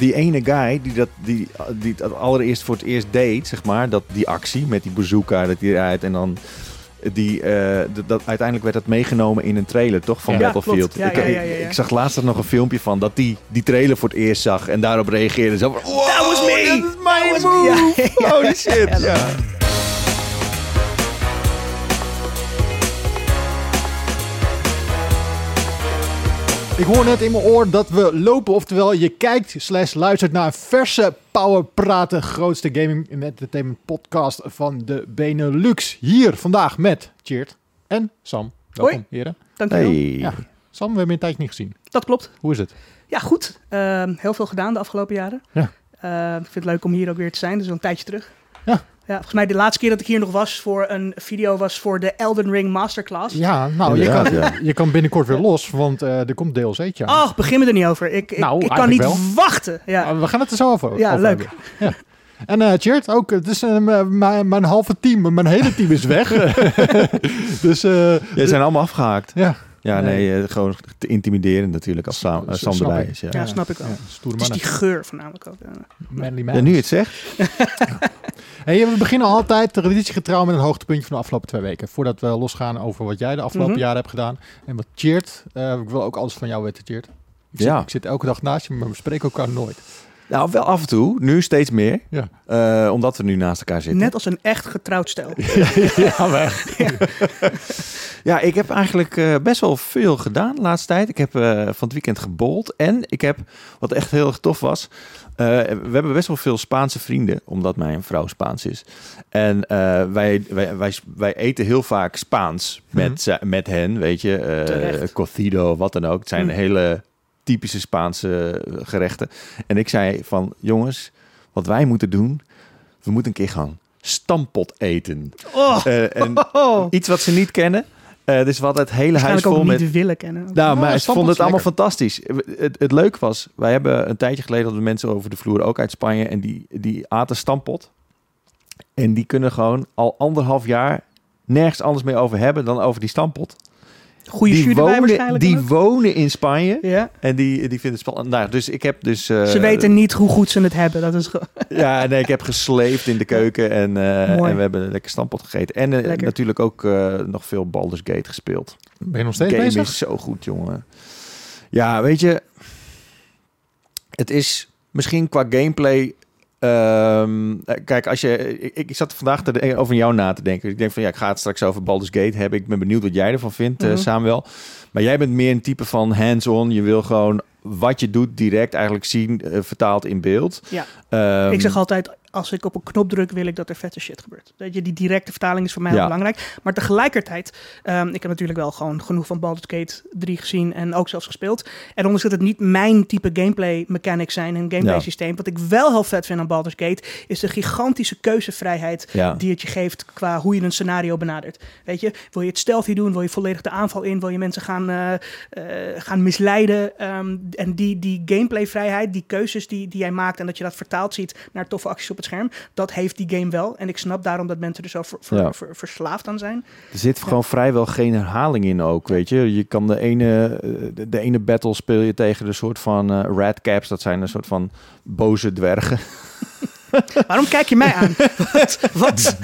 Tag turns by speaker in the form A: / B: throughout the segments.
A: die ene guy die dat, die, die dat allereerst voor het eerst deed, zeg maar, dat, die actie met die bazooka, dat hij eruit en dan... Die, eh, dat, uiteindelijk werd dat meegenomen in een trailer, toch? Van
B: Ja,
A: Battlefield.
B: Ja,
A: ik,
B: ja,
A: ik zag laatst nog een filmpje van dat die die trailer voor het eerst zag en daarop reageerde. Zo van, wow,
B: That was me! That was
A: move!
B: Ja.
A: Holy shit!
C: Ik hoor net in mijn oor dat we lopen, oftewel je kijkt slash luistert naar een verse Power Praten, grootste gaming en entertainment podcast van de Benelux. Hier vandaag met Cheert en Sam. Welkom,
B: Hoi.
C: heren.
B: Dankjewel.
A: Hey.
C: Ja. Sam, we hebben je een tijdje niet gezien.
B: Dat klopt.
C: Hoe is het?
B: Ja, goed. Ehm, heel veel gedaan de afgelopen jaren.
C: Ja.
B: Ehm, ik vind het leuk om hier ook weer te zijn. Dus een tijdje terug.
C: Ja.
B: Ja, volgens mij de laatste keer dat ik hier nog was voor een video was voor de Elden Ring Masterclass.
C: Ja, nou, je kan,
A: ja.
C: je kan binnenkort weer los, want eh, er komt DLC'tje aan.
B: Oh, begin me er niet over. Ik, ik,
C: Nou,
B: ik kan niet wachten. Ja.
C: We gaan het er zo over,
B: Ja,
C: over
B: leuk.
C: Ja. En eh Cheert, ook, het is eh, mijn, mijn halve team, mijn hele team is weg. dus eh,
A: Jij zijn allemaal afgehaakt.
C: ja,
A: Ja,
C: Nee.
A: nee, eh, gewoon te intimiderend natuurlijk als Sam, erbij
C: ik.
A: is. Ja.
B: Ja, snap ik wel.
C: ja, stoere
B: Het is
C: mannen.
B: die geur voornamelijk ook. ja.
C: Manly man.
A: Ja, nu je het zegt.
C: Hey, we beginnen altijd traditiegetrouw met een hoogtepuntje van de afgelopen twee weken. Voordat we losgaan over wat jij de afgelopen
B: Mhm.
C: jaren hebt gedaan. En wat Cheert, eh, ik wil ook alles van jou weten, Cheert. Ik zit,
A: Ja.
C: ik zit elke dag naast je, maar we spreken elkaar nooit.
A: Nou, wel af en toe. Nu steeds meer.
C: Ja.
A: Eh, omdat we nu naast elkaar zitten.
B: Net als een echt getrouwd stel.
C: ja, weg.
A: Ja, ik heb eigenlijk eh, best wel veel gedaan de laatste tijd. Ik heb eh, van het weekend gebold. En ik heb, wat echt heel erg tof was... eh, we hebben best wel veel Spaanse vrienden, omdat mijn vrouw Spaans is. En eh, wij, wij, wij, wij eten heel vaak Spaans met, ze- met hen, weet je. eh
B: Terecht.
A: cocido, wat dan ook. Het zijn
B: Hm.
A: hele typische Spaanse eh, gerechten. En ik zei van, jongens, wat wij moeten doen... We moeten een keer gaan stampot eten.
B: Oh,
A: Eh, en iets wat ze niet kennen. Eh dus hadden het hele huis vol
B: ook
A: met...
B: niet willen kennen.
A: Nou,
C: Oh,
A: maar vonden
C: is
A: het allemaal fantastisch. Het, het leuke was, wij hebben een tijdje geleden hadden we mensen over de vloer, ook uit Spanje, en die, die aten stampot. En die kunnen gewoon al anderhalf jaar nergens anders meer over hebben dan over die stampot.
B: Goede
A: die wonen,
B: waarschijnlijk.
A: die
B: ook.
A: wonen in Spanje
B: ja.
A: en die, die vinden het spannend. Nou, dus ik heb dus... eh,
B: Ze weten niet hoe goed ze het hebben. Dat is.
A: Ja, nee, ik heb gesleefd in de keuken en, eh, en we hebben een lekker stampot gegeten. En eh, natuurlijk ook eh, nog veel Baldur's Gate gespeeld.
C: Ben je nog steeds
A: game
C: bezig?
A: is zo goed, jongen. Ja, weet je, het is misschien qua gameplay. Ehm, eh, kijk, als je, ik, ik zat vandaag te, de- over jou na te denken. Ik denk van ja, ik ga het straks over Baldur's Gate hebben. Ik ben benieuwd wat jij ervan vindt, eh,
B: Mhm.
A: Samuel. Maar jij bent meer een type van hands-on. Je wil gewoon wat je doet direct eigenlijk zien, eh, vertaald in beeld.
B: Ja.
A: Ehm,
B: ik zeg altijd, als ik op een knop druk, wil ik dat er vette shit gebeurt. Weet je, die directe vertaling is voor mij heel belangrijk. Maar tegelijkertijd, ehm, ik heb natuurlijk wel gewoon genoeg van Baldur's Gate 3 gezien en ook zelfs gespeeld. En ondanks dat het niet mijn type gameplay mechanics zijn en gameplay
A: Ja.
B: systeem, wat ik wel heel vet vind aan Baldur's Gate, is de gigantische keuzevrijheid
A: Ja.
B: die het je geeft qua hoe je een scenario benadert. Weet je, wil je het stealthy doen? Wil je volledig de aanval in? Wil je mensen gaan, eh, eh, gaan misleiden? Ehm, en die, die gameplayvrijheid, die keuzes die, die jij maakt en dat je dat vertaald ziet naar toffe acties op het scherm, dat heeft die game wel. En ik snap daarom dat mensen er zo ver- ver-
A: Ja.
B: ver- verslaafd aan zijn.
A: Er zit gewoon vrijwel geen herhaling in ook, weet je. Je kan de ene, eh, de, de ene battle speel je tegen de soort van eh radcaps. Dat zijn een soort van boze dwergen.
B: Waarom kijk je mij aan? wat? wat?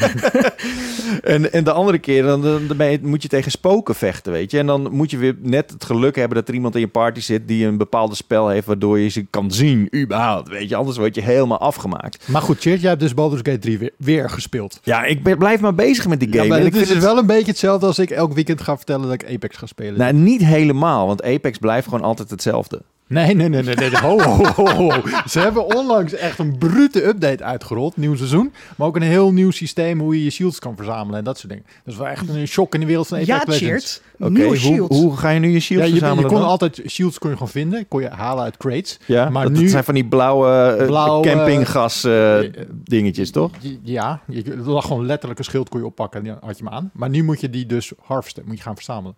A: En, en de andere keer dan, dan moet je tegen spoken vechten, weet je. En dan moet je weer net het geluk hebben dat er iemand in je party zit die een bepaalde spel heeft waardoor je ze kan zien, überhaupt, weet je. Anders word je helemaal afgemaakt.
C: Maar goed, Cheert, jij hebt dus Baldur's Gate 3 weer, weer gespeeld.
A: Ja, ik ben, blijf maar bezig met die game.
C: Ja, maar
A: En
C: het
A: ik
C: is
A: vind
C: dus wel een beetje hetzelfde als ik elk weekend ga vertellen dat ik Apex ga spelen.
A: Nou, niet helemaal, want Apex blijft gewoon altijd hetzelfde.
C: Nee, nee, nee, nee. nee. Ho, ho, ho, ho. Ze hebben onlangs echt een brute update uitgerold, nieuw seizoen. Maar ook een heel nieuw systeem hoe je je shields kan verzamelen en dat soort dingen. Dat is wel echt een shock in de wereld van Apex
B: Ja,
C: Legends.
B: cheert.
A: Oké,
B: Nieuwe
A: hoe,
B: shields.
A: hoe ga je nu je
C: Ja,
A: shields
C: je, je
A: verzamelen
C: kon
A: dan?
C: altijd shields kon je gewoon vinden, kon je halen uit crates.
A: Ja,
C: maar
A: dat,
C: nu-
A: dat zijn van die blauwe, eh,
C: Blauwe,
A: campinggas eh,
C: eh,
A: dingetjes, toch?
C: Je- Ja, je, er lag gewoon letterlijk een schild kon je oppakken en had je hem aan. Maar nu moet je die dus harvesten, moet je gaan verzamelen.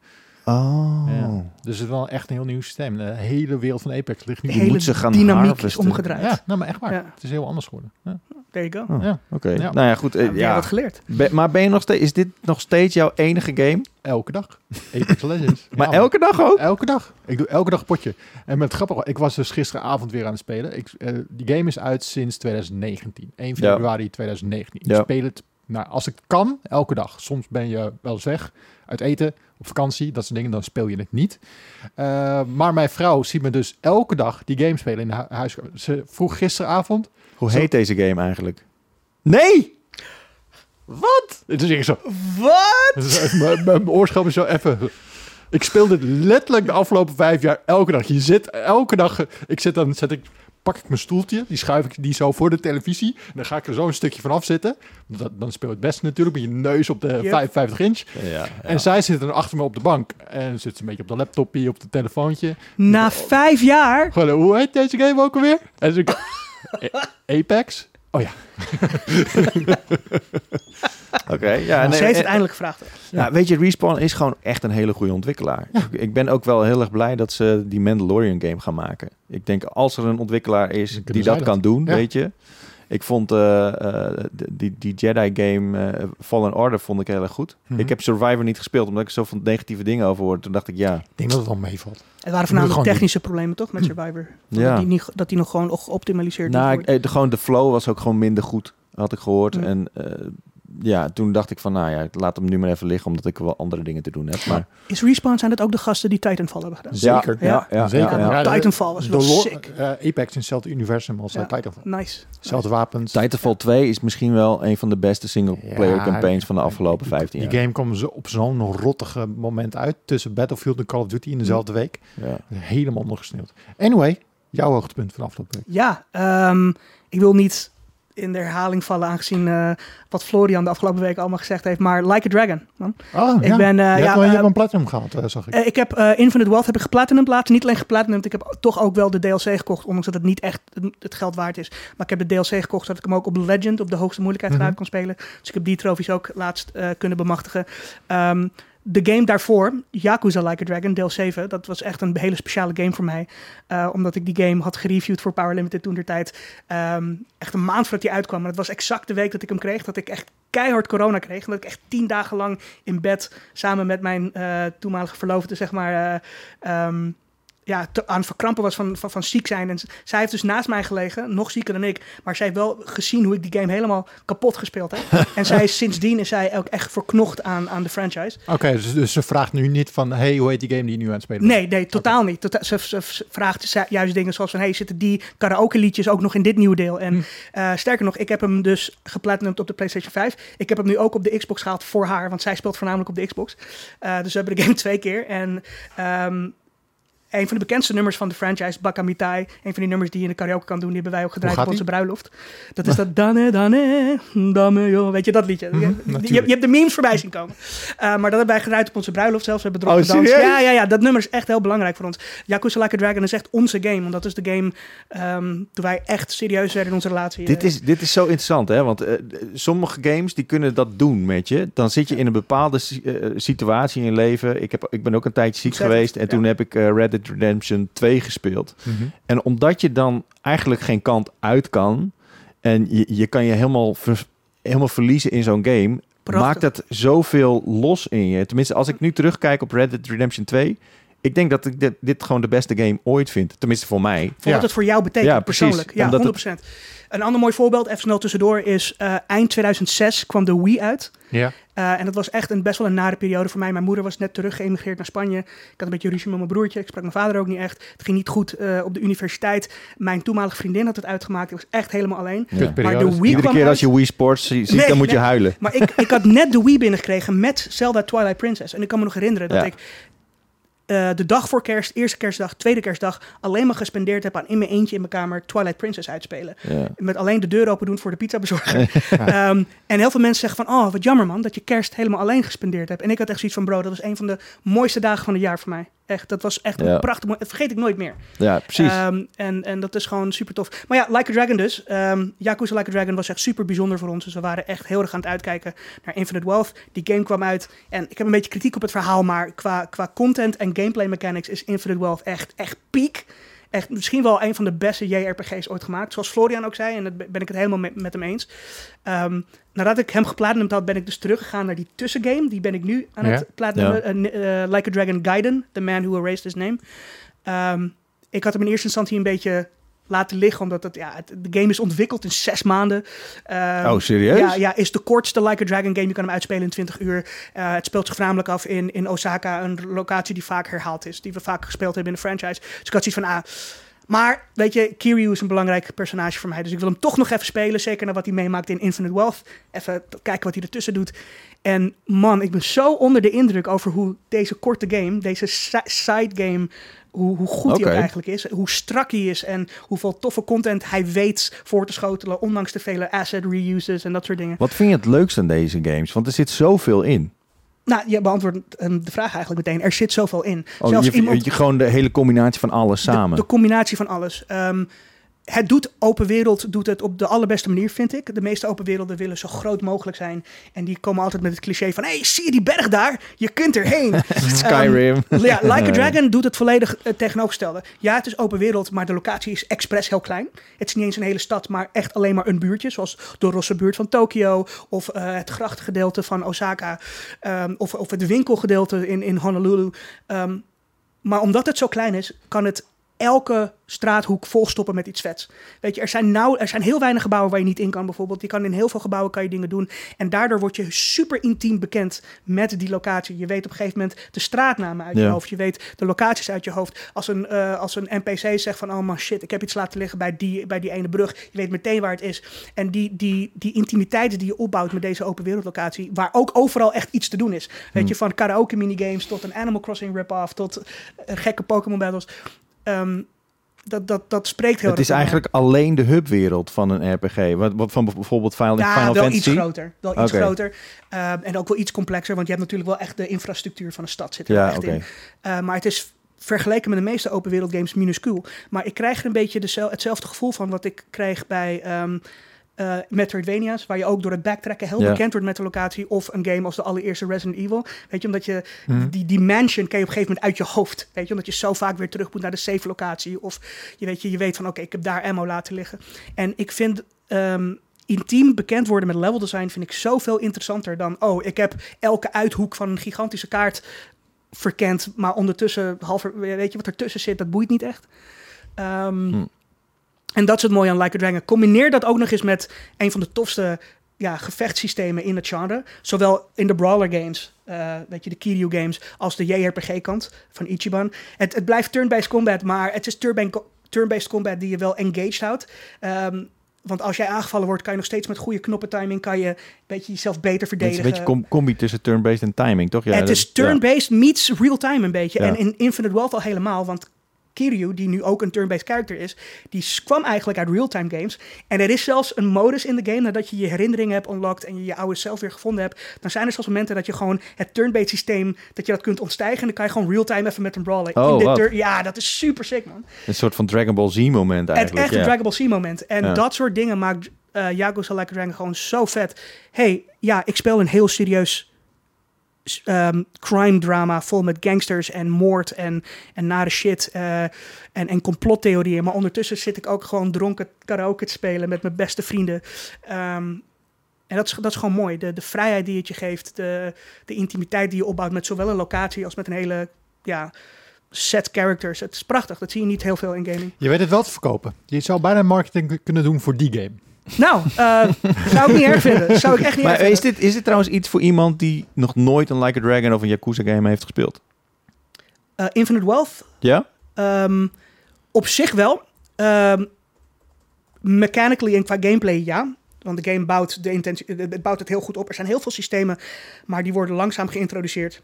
A: Oh.
C: Ja. Dus het is wel echt een heel nieuw systeem. De hele wereld van Apex ligt nu
B: hele
A: moet ze gaan
B: dynamiek is
A: harvesten.
B: omgedraaid.
C: Ja, nou maar echt waar.
B: Ja.
C: Het is heel anders geworden. Ja.
B: there you go.
A: Oh,
C: Ja.
A: Oké.
C: Ja.
A: Nou ja, goed. eh,
B: Heb jij
A: ja.
B: wat geleerd?
A: Be- maar ben je nog steeds, is dit nog steeds jouw enige game?
C: Elke dag. Apex Legends.
A: Maar elke dag ook?
C: Elke dag. Ik doe elke dag een potje. En met grappig, ik was dus gisteravond weer aan het spelen. Ik, eh, die game is uit sinds 2019. 1
A: Ja.
C: februari 2019.
A: Ja.
C: Ik speel het, nou, als ik kan, elke dag. Soms ben je wel eens weg, uit eten, op vakantie, dat soort dingen. Dan speel je het niet. Eh, maar mijn vrouw ziet me dus elke dag die game spelen in de hu- huiskamer. Ze vroeg gisteravond.
A: Hoe
C: Zo-
A: heet deze game eigenlijk? Nee! Wat?
C: Dus ik zo,
B: Wat?
C: Dus mijn- Mijn is zo even. Ik speel dit letterlijk de afgelopen vijf jaar elke dag. Je zit elke dag. Ik zit dan, zet ik, pak ik mijn stoeltje, die schuif ik die zo voor de televisie. En dan ga ik er zo een stukje van afzitten. Dat, dan speel je het beste natuurlijk met je neus op de
B: Yep.
C: 55 inch.
A: Ja,
C: En zij zit dan achter me op de bank. En zit ze een beetje op de laptopje, op de telefoontje.
B: Na vijf jaar?
C: Gewoon, hoe heet deze game ook alweer? En ze Apex? Oh ja.
A: Oké, ja.
B: Ze
A: nee,
B: heeft het
A: en-
B: eindelijk gevraagd.
A: Nou, weet je, Respawn is gewoon echt een hele goede ontwikkelaar. Ik, ik ben ook wel heel erg blij dat ze die Mandalorian game gaan maken. Ik denk als er een ontwikkelaar is die
C: zij
A: dat
C: dat.
A: kan doen,
C: Ja.
A: weet je. Ik vond eh, eh, die, die Jedi game eh, Fallen Order vond ik heel erg goed.
C: Mhm.
A: Ik heb Survivor niet gespeeld omdat ik zoveel negatieve dingen over hoorde. Toen dacht ik ja,
C: Ik denk dat het wel meevalt.
B: Het waren voornamelijk technische problemen toch met Survivor?
A: Ja.
B: Dat, die niet, dat die nog gewoon geoptimaliseerd
A: nou, ik, eh, de, gewoon de flow was ook gewoon minder goed, had ik gehoord.
B: Mhm.
A: En eh, ja, toen dacht ik van nou ja, ik laat hem nu maar even liggen omdat ik wel andere dingen te doen heb. Maar
B: Is Respawn, zijn dat ook de gasten die Titanfall hebben gedaan?
C: Zeker.
A: Ja, ja, ja,
C: Zeker.
A: ja, ja.
C: de-
B: Titanfall was
C: de
B: wel sick.
C: eh, Apex in hetzelfde universum als
B: Ja.
C: eh, Titanfall.
B: Nice.
C: Zelfde wapens.
A: Titanfall 2 is misschien wel een van de beste single-player
C: Ja,
A: campaigns van de afgelopen 15
C: Die
A: jaar.
C: game kwam zo op zo'n rottige moment uit tussen Battlefield en Call of Duty in dezelfde week.
A: Ja.
C: Helemaal ondergesneeuwd. Anyway, jouw hoogtepunt van de afgelopen week.
B: Ja, ehm, ik wil niet in de herhaling vallen aangezien eh, wat Florian de afgelopen week allemaal gezegd heeft, maar Like a Dragon. Man.
C: Oh,
B: Ik ben, eh,
C: je,
B: ja,
C: wel- je
B: eh,
C: hebt een platinum gehad, eh, zag ik.
B: Eh, ik heb eh, Infinite Wealth heb ik geplatinumd laatst. Niet alleen geplatinumd, ik heb toch ook wel de DLC gekocht. Ondanks dat het niet echt het geld waard is. Maar ik heb de DLC gekocht zodat ik hem ook op Legend, op de hoogste moeilijkheidsgraad,
C: Mhm.
B: kon spelen. Dus ik heb die trofies ook laatst eh, kunnen bemachtigen. Ehm, de game daarvoor, Yakuza Like a Dragon, deel 7, dat was echt een hele speciale game voor mij. Eh, omdat ik die game had gereviewd voor Power Limited toen der tijd. Ehm, echt een maand voordat die uitkwam. En het was exact de week dat ik hem kreeg, dat ik echt keihard corona kreeg. En dat ik echt tien dagen lang in bed samen met mijn eh, toenmalige verloofde, zeg maar, eh, ehm, ja, te- aan het verkrampen was van, van, van ziek zijn. En zij heeft dus naast mij gelegen, nog zieker dan ik. Maar zij heeft wel gezien hoe ik die game helemaal kapot gespeeld heb. en zij is sindsdien is zij ook echt verknocht aan, aan de franchise.
C: Oké, dus, dus ze vraagt nu niet van, hey, hoe heet die game die je nu aan het spelen bent?
B: Nee, nee, totaal niet. Tota- ze, ze- ze vraagt juist dingen zoals van... hey, zitten die karaoke liedjes ook nog in dit nieuwe deel? En
C: Hm.
B: eh, sterker nog, ik heb hem dus geplatinumd op de PlayStation 5. Ik heb hem nu ook op de Xbox gehaald voor haar... want zij speelt voornamelijk op de Xbox. Eh, dus we hebben de game twee keer. En ehm, een van de bekendste nummers van de franchise, Bakamitai... een van die nummers die je in de karaoke kan doen... die hebben wij ook gedraaid op onze bruiloft. Dat is dat... Dane, dane, dame, joh. Weet je dat liedje?
C: Mhm,
B: je, je,
C: natuurlijk.
B: je hebt de memes voorbij zien komen. Eh, maar dat hebben wij gedraaid op onze bruiloft zelfs. We hebben erop
A: Oh,
B: gedanst. Ja, ja, ja, dat nummer is echt heel belangrijk voor ons. Yakuza Like a Dragon is echt onze game. Want dat is de game ehm, toen wij echt serieus werden in onze relatie.
A: Dit,
B: Eh,
A: is, dit is zo interessant, hè? Want eh, sommige games die kunnen dat doen met je. Dan zit je in een bepaalde si- situatie in je leven. Ik, heb, ik ben ook een tijdje ziek geweest. En
B: ja.
A: toen heb ik eh, Red Dead Redemption 2 gespeeld.
C: Mhm.
A: En omdat je dan eigenlijk geen kant uit kan... en je, je kan je helemaal, ver- helemaal verliezen in zo'n game...
B: Prachtig.
A: maakt dat zoveel los in je. Tenminste, als ik nu terugkijk op Red Dead Redemption 2... ik denk dat ik dit, dit gewoon de beste game ooit vind. Tenminste voor mij.
B: Voor wat het voor jou betekent,
A: Ja,
B: persoonlijk. Ja,
A: Omdat
B: 100%. Een ander mooi voorbeeld, even snel tussendoor, is eh, eind 2006 kwam de Wii uit.
C: Ja.
B: Eh, en dat was echt een best wel een nare periode voor mij. Mijn moeder was net terug geëmigreerd naar Spanje. Ik had een beetje ruzie met mijn broertje. Ik sprak mijn vader ook niet echt. Het ging niet goed eh, op de universiteit. Mijn toenmalige vriendin had het uitgemaakt. Ik was echt helemaal alleen.
A: Ja.
B: Maar de Wii
A: Iedere
B: kwam
A: keer
B: uit.
A: als je Wii Sports zie- ziet,
B: Nee,
A: dan moet je huilen.
B: Maar ik, ik had net de Wii binnengekregen met Zelda Twilight Princess. En ik kan me nog herinneren dat
A: Ja.
B: ik eh, de dag voor kerst, eerste kerstdag, tweede kerstdag... alleen maar gespendeerd heb aan in mijn eentje in mijn kamer Twilight Princess uitspelen.
A: Ja.
B: Met alleen de deur open doen voor de pizza bezorgen. Ehm, en heel veel mensen zeggen van, oh, wat jammer man, dat je kerst helemaal alleen gespendeerd hebt. En ik had echt zoiets van, bro, dat was een van de mooiste dagen van het jaar voor mij. Echt, dat was echt
A: Ja.
B: een prachtig, mooi- dat vergeet ik nooit meer.
A: ja, precies.
B: Ehm, en, en dat is gewoon super tof. Maar ja, Like a Dragon dus. Ehm Yakuza Like a Dragon was echt super bijzonder voor ons. Dus we waren echt heel erg aan het uitkijken naar Infinite Wealth. Die game kwam uit. En ik heb een beetje kritiek op het verhaal. Maar qua, qua content en gameplay mechanics is Infinite Wealth echt, echt peak. Echt misschien wel een van de beste JRPG's ooit gemaakt. Zoals Florian ook zei, en dat ben ik het helemaal met, met hem eens. Ehm, nadat ik hem geplatinumd had, ben ik dus teruggegaan naar die tussengame. Die ben ik nu aan
C: Ja.
B: het platinumen. eh, eh, like a Dragon Gaiden, The Man Who Erased His Name. Ehm, ik had hem in eerste instantie een beetje laten liggen, omdat het, ja, het, de game is ontwikkeld in zes maanden. Ehm,
A: oh, serieus?
B: ja, ja, is de kortste Like a Dragon game. Je kan hem uitspelen in 20 uur. Eh, het speelt zich voornamelijk af in, in Osaka, een locatie die vaak herhaald is. Die we vaak gespeeld hebben in de franchise. Dus ik had zoiets van, ah... Maar, weet je, Kiryu is een belangrijk personage voor mij. Dus ik wil hem toch nog even spelen. Zeker naar wat hij meemaakt in Infinite Wealth. Even kijken wat hij ertussen doet. En man, ik ben zo onder de indruk over hoe deze korte game, deze si- side game, hoe, hoe goed hij ook eigenlijk is. Hoe strak hij is en hoeveel toffe content hij weet voor te schotelen. Ondanks de vele asset reuses en dat soort dingen.
A: Wat vind je het leukst aan deze games? Want er zit zoveel in.
B: Nou, je beantwoordt ehm, de vraag eigenlijk meteen. Er zit zoveel in.
A: Oh,
B: Zelfs
A: je,
B: iemand,
A: je, gewoon de hele combinatie van alles samen.
B: de combinatie van alles. Ehm, het doet open wereld doet het op de allerbeste manier, vind ik. De meeste open werelden willen zo groot mogelijk zijn. En die komen altijd met het cliché van... hey, zie je die berg daar? Je kunt erheen.
A: Skyrim.
B: Ehm, ja, Like a Dragon doet het volledig eh, tegenovergestelde. Ja, het is open wereld, maar de locatie is expres heel klein. Het is niet eens een hele stad, maar echt alleen maar een buurtje. Zoals de rosse buurt van Tokio. Of eh, het grachtgedeelte van Osaka. ehm, of, of het winkelgedeelte in, in Honolulu. Ehm, maar omdat het zo klein is, kan het elke straathoek volstoppen met iets vets. Weet je, er zijn, nou, er zijn heel weinig gebouwen waar je niet in kan bijvoorbeeld. Je kan in heel veel gebouwen kan je dingen doen. En daardoor word je super intiem bekend met die locatie. Je weet op een gegeven moment de straatnamen uit je hoofd. Je weet de locaties uit je hoofd. Als een, eh, als een NPC zegt van, oh man shit, ik heb iets laten liggen bij die, bij die ene brug. Je weet meteen waar het is. En die, die, die intimiteit die je opbouwt met deze open wereldlocatie, waar ook overal echt iets te doen is. Weet je, van karaoke minigames tot een Animal Crossing rip-off, tot eh, gekke Pokémon battles. Ehm, dat, dat, dat spreekt heel
A: Het is eigenlijk alleen de hubwereld van een RPG. Wat, wat van bijvoorbeeld Final,
B: Ja,
A: Final
B: wel
A: Fantasy.
B: iets groter. Wel iets groter. Ehm, en ook wel iets complexer, want je hebt natuurlijk wel echt de infrastructuur van de stad zit er wel
A: Ja,
B: echt
A: oké.
B: in. Eh, maar het is vergeleken met de meeste open wereld games minuscuul. Maar ik krijg er een beetje dezel- hetzelfde gevoel van wat ik kreeg bij ehm eh, Metroidvania's, waar je ook door het backtracken heel
A: Ja.
B: bekend wordt met de locatie. Of een game als de allereerste Resident Evil. Weet je, omdat je
A: Mhm.
B: die, die mansion ken je op een gegeven moment uit je hoofd. Weet je, omdat je zo vaak weer terug moet naar de safe locatie. Of je weet, je, je weet van oké, ik heb daar ammo laten liggen. En ik vind ehm, intiem bekend worden met level design vind ik zoveel interessanter dan oh, ik heb elke uithoek van een gigantische kaart verkend, maar ondertussen halver, weet je wat ertussen zit, dat boeit niet echt. Ehm,
A: Hm.
B: En dat is het mooie aan Like a Dragon. Combineer dat ook nog eens met een van de tofste ja, gevechtssystemen in het genre. Zowel in de brawler games, eh, weet je, de Kiryu games, als de JRPG-kant van Ichiban. Het, het blijft turn-based combat, maar het is turn- turn-based combat die je wel engaged houdt. Ehm, want als jij aangevallen wordt, kan je nog steeds met goede knoppentiming kan je een beetje jezelf beter
A: Het is
B: verdedigen.
A: een beetje com- combi tussen turn-based en timing, toch? Ja,
B: het is turn-based meets real-time een beetje.
A: Ja.
B: En in Infinite Wealth al helemaal, want Kiryu, die nu ook een turn-based character is, die kwam eigenlijk uit real-time games. En er is zelfs een modus in de game, nadat je je herinneringen hebt unlocked en je je oude zelf weer gevonden hebt, dan zijn er zelfs momenten dat je gewoon het turn-based systeem, dat je dat kunt ontstijgen en dan kan je gewoon real-time even met een brawler.
A: Oh,
B: in ja, dat is super sick, man.
A: Een soort van Dragon Ball Z moment
B: Het
A: eigenlijk.
B: echte
A: ja.
B: Dragon Ball Z moment. En
A: Ja.
B: dat soort dingen maakt eh Yakuza Like a Dragon gewoon zo vet. hey, ja, ik speel een heel serieus ehm, crime drama vol met gangsters en moord en, en nare shit eh, en, en complottheorieën. Maar ondertussen zit ik ook gewoon dronken karaoke te spelen met mijn beste vrienden. Ehm, en dat is, dat is gewoon mooi. De, de vrijheid die het je geeft, de, de intimiteit die je opbouwt met zowel een locatie als met een hele ja, set characters. Het is prachtig. Dat zie je niet heel veel in gaming.
C: Je weet het wel te verkopen. Je zou bijna marketing kunnen doen voor die game.
B: Nou, eh, zou ik niet erg vinden. Zou ik echt niet
A: Maar is dit, is dit trouwens iets voor iemand die nog nooit een Like a Dragon of een Yakuza game heeft gespeeld?
B: Eh, Infinite Wealth,
A: Ja?
B: ehm, op zich wel. Ehm, mechanically en qua gameplay ja. Want de game bouwt, de intentie, het bouwt het heel goed op. Er zijn heel veel systemen, maar die worden langzaam geïntroduceerd.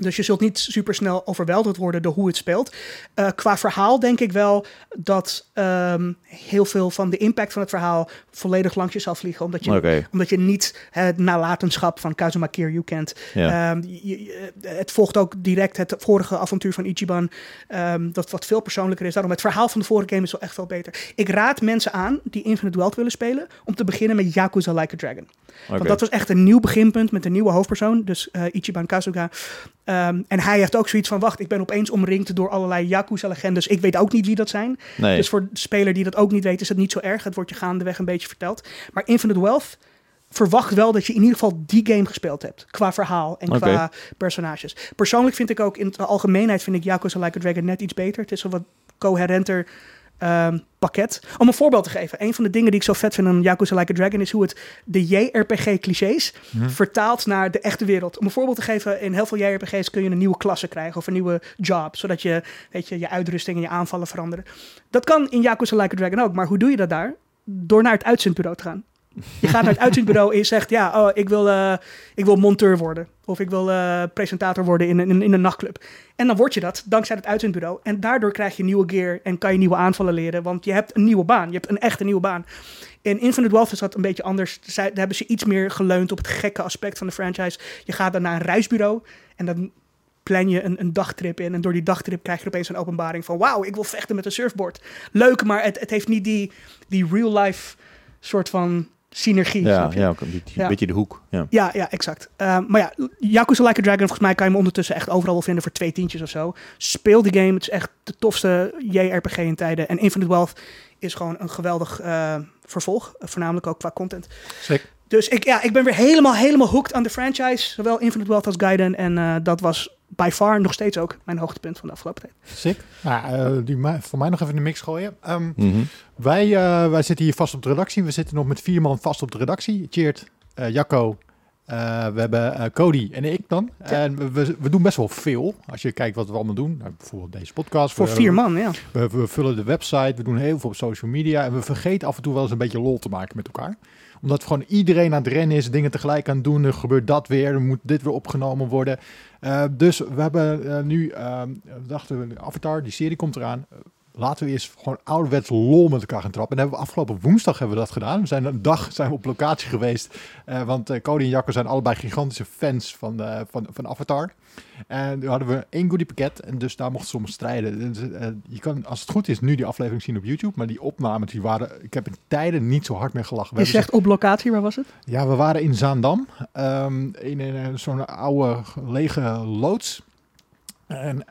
B: Dus je zult niet super snel overweldigd worden door hoe het speelt. Eh, qua verhaal denk ik wel dat ehm, heel veel van de impact van het verhaal volledig langs je zal vliegen. Omdat je, omdat je niet het nalatenschap van Kazuma Kiryu kent.
A: Ja.
B: Ehm, je- het volgt ook direct het vorige avontuur van Ichiban. ehm, dat wat veel persoonlijker is. Daarom het verhaal van de vorige game is wel echt veel beter. Ik raad mensen aan die Infinite Wealth willen spelen... om te beginnen met Yakuza Like a Dragon. Want dat was echt een nieuw beginpunt met een nieuwe hoofdpersoon, dus eh, Ichiban Kasuga. Ehm, en hij heeft ook zoiets van, wacht, ik ben opeens omringd door allerlei Yakuza-legendes. Ik weet ook niet wie dat zijn.
A: Nee.
B: Dus voor de speler die dat ook niet weet, is het niet zo erg. Het wordt je gaandeweg een beetje verteld. Maar Infinite Wealth verwacht wel dat je in ieder geval die game gespeeld hebt. Qua verhaal en qua personages. Persoonlijk vind ik ook, in de algemeenheid vind ik Yakuza Like a Dragon net iets beter. Het is een wat coherenter ehm, pakket. Om een voorbeeld te geven. Een van de dingen die ik zo vet vind aan Yakuza Like a Dragon... is hoe het de JRPG-clichés vertaalt naar de echte wereld. Om een voorbeeld te geven, in heel veel JRPG's kun je een nieuwe klasse krijgen... of een nieuwe job, zodat je, weet je, je uitrusting en je aanvallen veranderen. Dat kan in Yakuza Like a Dragon ook, maar hoe doe je dat daar? Door naar het uitzendbureau te gaan. Je gaat naar het uitzendbureau en je zegt: Ja, oh, ik, wil, eh, ik wil monteur worden. Of ik wil eh, presentator worden in, een- in, in een nachtclub. En dan word je dat dankzij het uitzendbureau. En daardoor krijg je nieuwe gear en kan je nieuwe aanvallen leren. Want je hebt een nieuwe baan. Je hebt een echte nieuwe baan. In Infinite Wealth is dat een beetje anders. Zij, daar hebben ze iets meer geleund op het gekke aspect van de franchise. Je gaat dan naar een reisbureau en dan plan je een, een dagtrip in. En door die dagtrip krijg je opeens een openbaring van... wauw, ik wil vechten met een surfboard. Leuk, maar het, het heeft niet die, die real-life soort van synergie.
A: ja, ja, ook een beetje,
B: Ja.
A: beetje de hoek. Ja.
B: Ja, ja, exact. Ehm, maar ja, Yakuza Like a Dragon, volgens mij kan je hem ondertussen echt overal wel vinden voor twee tientjes of zo. Speel die game, het is echt de tofste JRPG in tijden. En Infinite Wealth is gewoon een geweldig eh, vervolg, eh, voornamelijk ook qua content.
C: Sick.
B: Dus ik, ja, ik ben weer helemaal, helemaal hooked aan de franchise, zowel Infinite Wealth als Gaiden. En eh, dat was by far nog steeds ook mijn hoogtepunt van de afgelopen tijd.
C: Sick. Nou, eh, die ma- voor mij nog even in de mix gooien. Ehm,
A: Mhm.
C: wij, eh, wij zitten hier vast op de redactie. We zitten nog met vier man vast op de redactie. Cheert, eh, Jacco, eh, we hebben eh, Cody en ik dan. En we, we, we doen best wel veel. Als je kijkt wat we allemaal doen. Nou, bijvoorbeeld deze podcast.
B: Voor
C: We-
B: vier man, ja.
C: We, we vullen de website, we doen heel veel op social media. En we vergeten af en toe wel eens een beetje lol te maken met elkaar. Omdat gewoon iedereen aan het rennen is, dingen tegelijk aan het doen. Er gebeurt dat weer, er moet dit weer opgenomen worden. Eh, dus we hebben eh, nu, ehm, dachten we, Avatar, die serie komt eraan. Laten we eens gewoon ouderwets lol met elkaar gaan trappen. En hebben we afgelopen woensdag hebben we dat gedaan. We zijn een dag zijn we op locatie geweest. Eh, want eh, Cody en Jacco zijn allebei gigantische fans van, eh, van, van Avatar. En nu hadden we één goodie pakket en dus daar mochten ze om strijden. Dus, je kan, als het goed is, nu die aflevering zien op YouTube. Maar die opnames, die waren, ik heb in tijden niet zo hard meer gelachen. We
B: Je zegt op locatie, waar was het?
C: ja, we waren in Zaandam, ehm, in, zo'n oude lege loods. En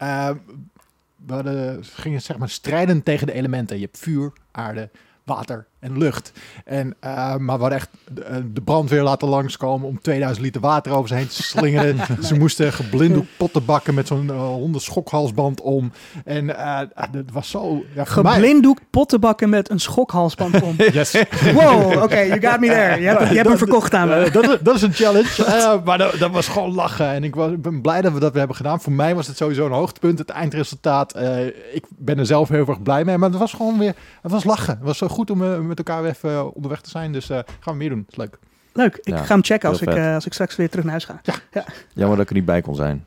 C: we hadden, gingen zeg maar strijden tegen de elementen. Je hebt vuur, aarde, water en lucht. En, eh, maar we hadden echt de, de brandweer laten langskomen om 2000 liter water over ze heen te slingeren. Ze moesten geblinddoekt potten bakken met zo'n uh, hondenschokhalsband om. En eh dat was zo... Ja, voor mij-
B: Geblinddoekt pottenbakken met een schokhalsband om.
C: Yes.
B: Wow, oké, you got me there. Je hebt, je hebt hem verkocht aan me.
C: Eh, dat, is- dat is een challenge. Eh, maar dat, dat was gewoon lachen. En ik was, ik ben blij dat we dat weer hebben gedaan. Voor mij was het sowieso een hoogtepunt. Het eindresultaat. eh, ik ben er zelf heel erg blij mee. Maar het was gewoon weer... Het was lachen. Het was zo goed om eh, met elkaar weer even eh, onderweg te zijn. Dus eh, gaan we meer doen. Het is leuk.
B: Leuk, ik
A: Ja,
B: ga hem checken als ik,
A: vet.
B: eh, als ik straks weer terug naar huis ga.
A: Jammer dat ik er niet bij kon zijn.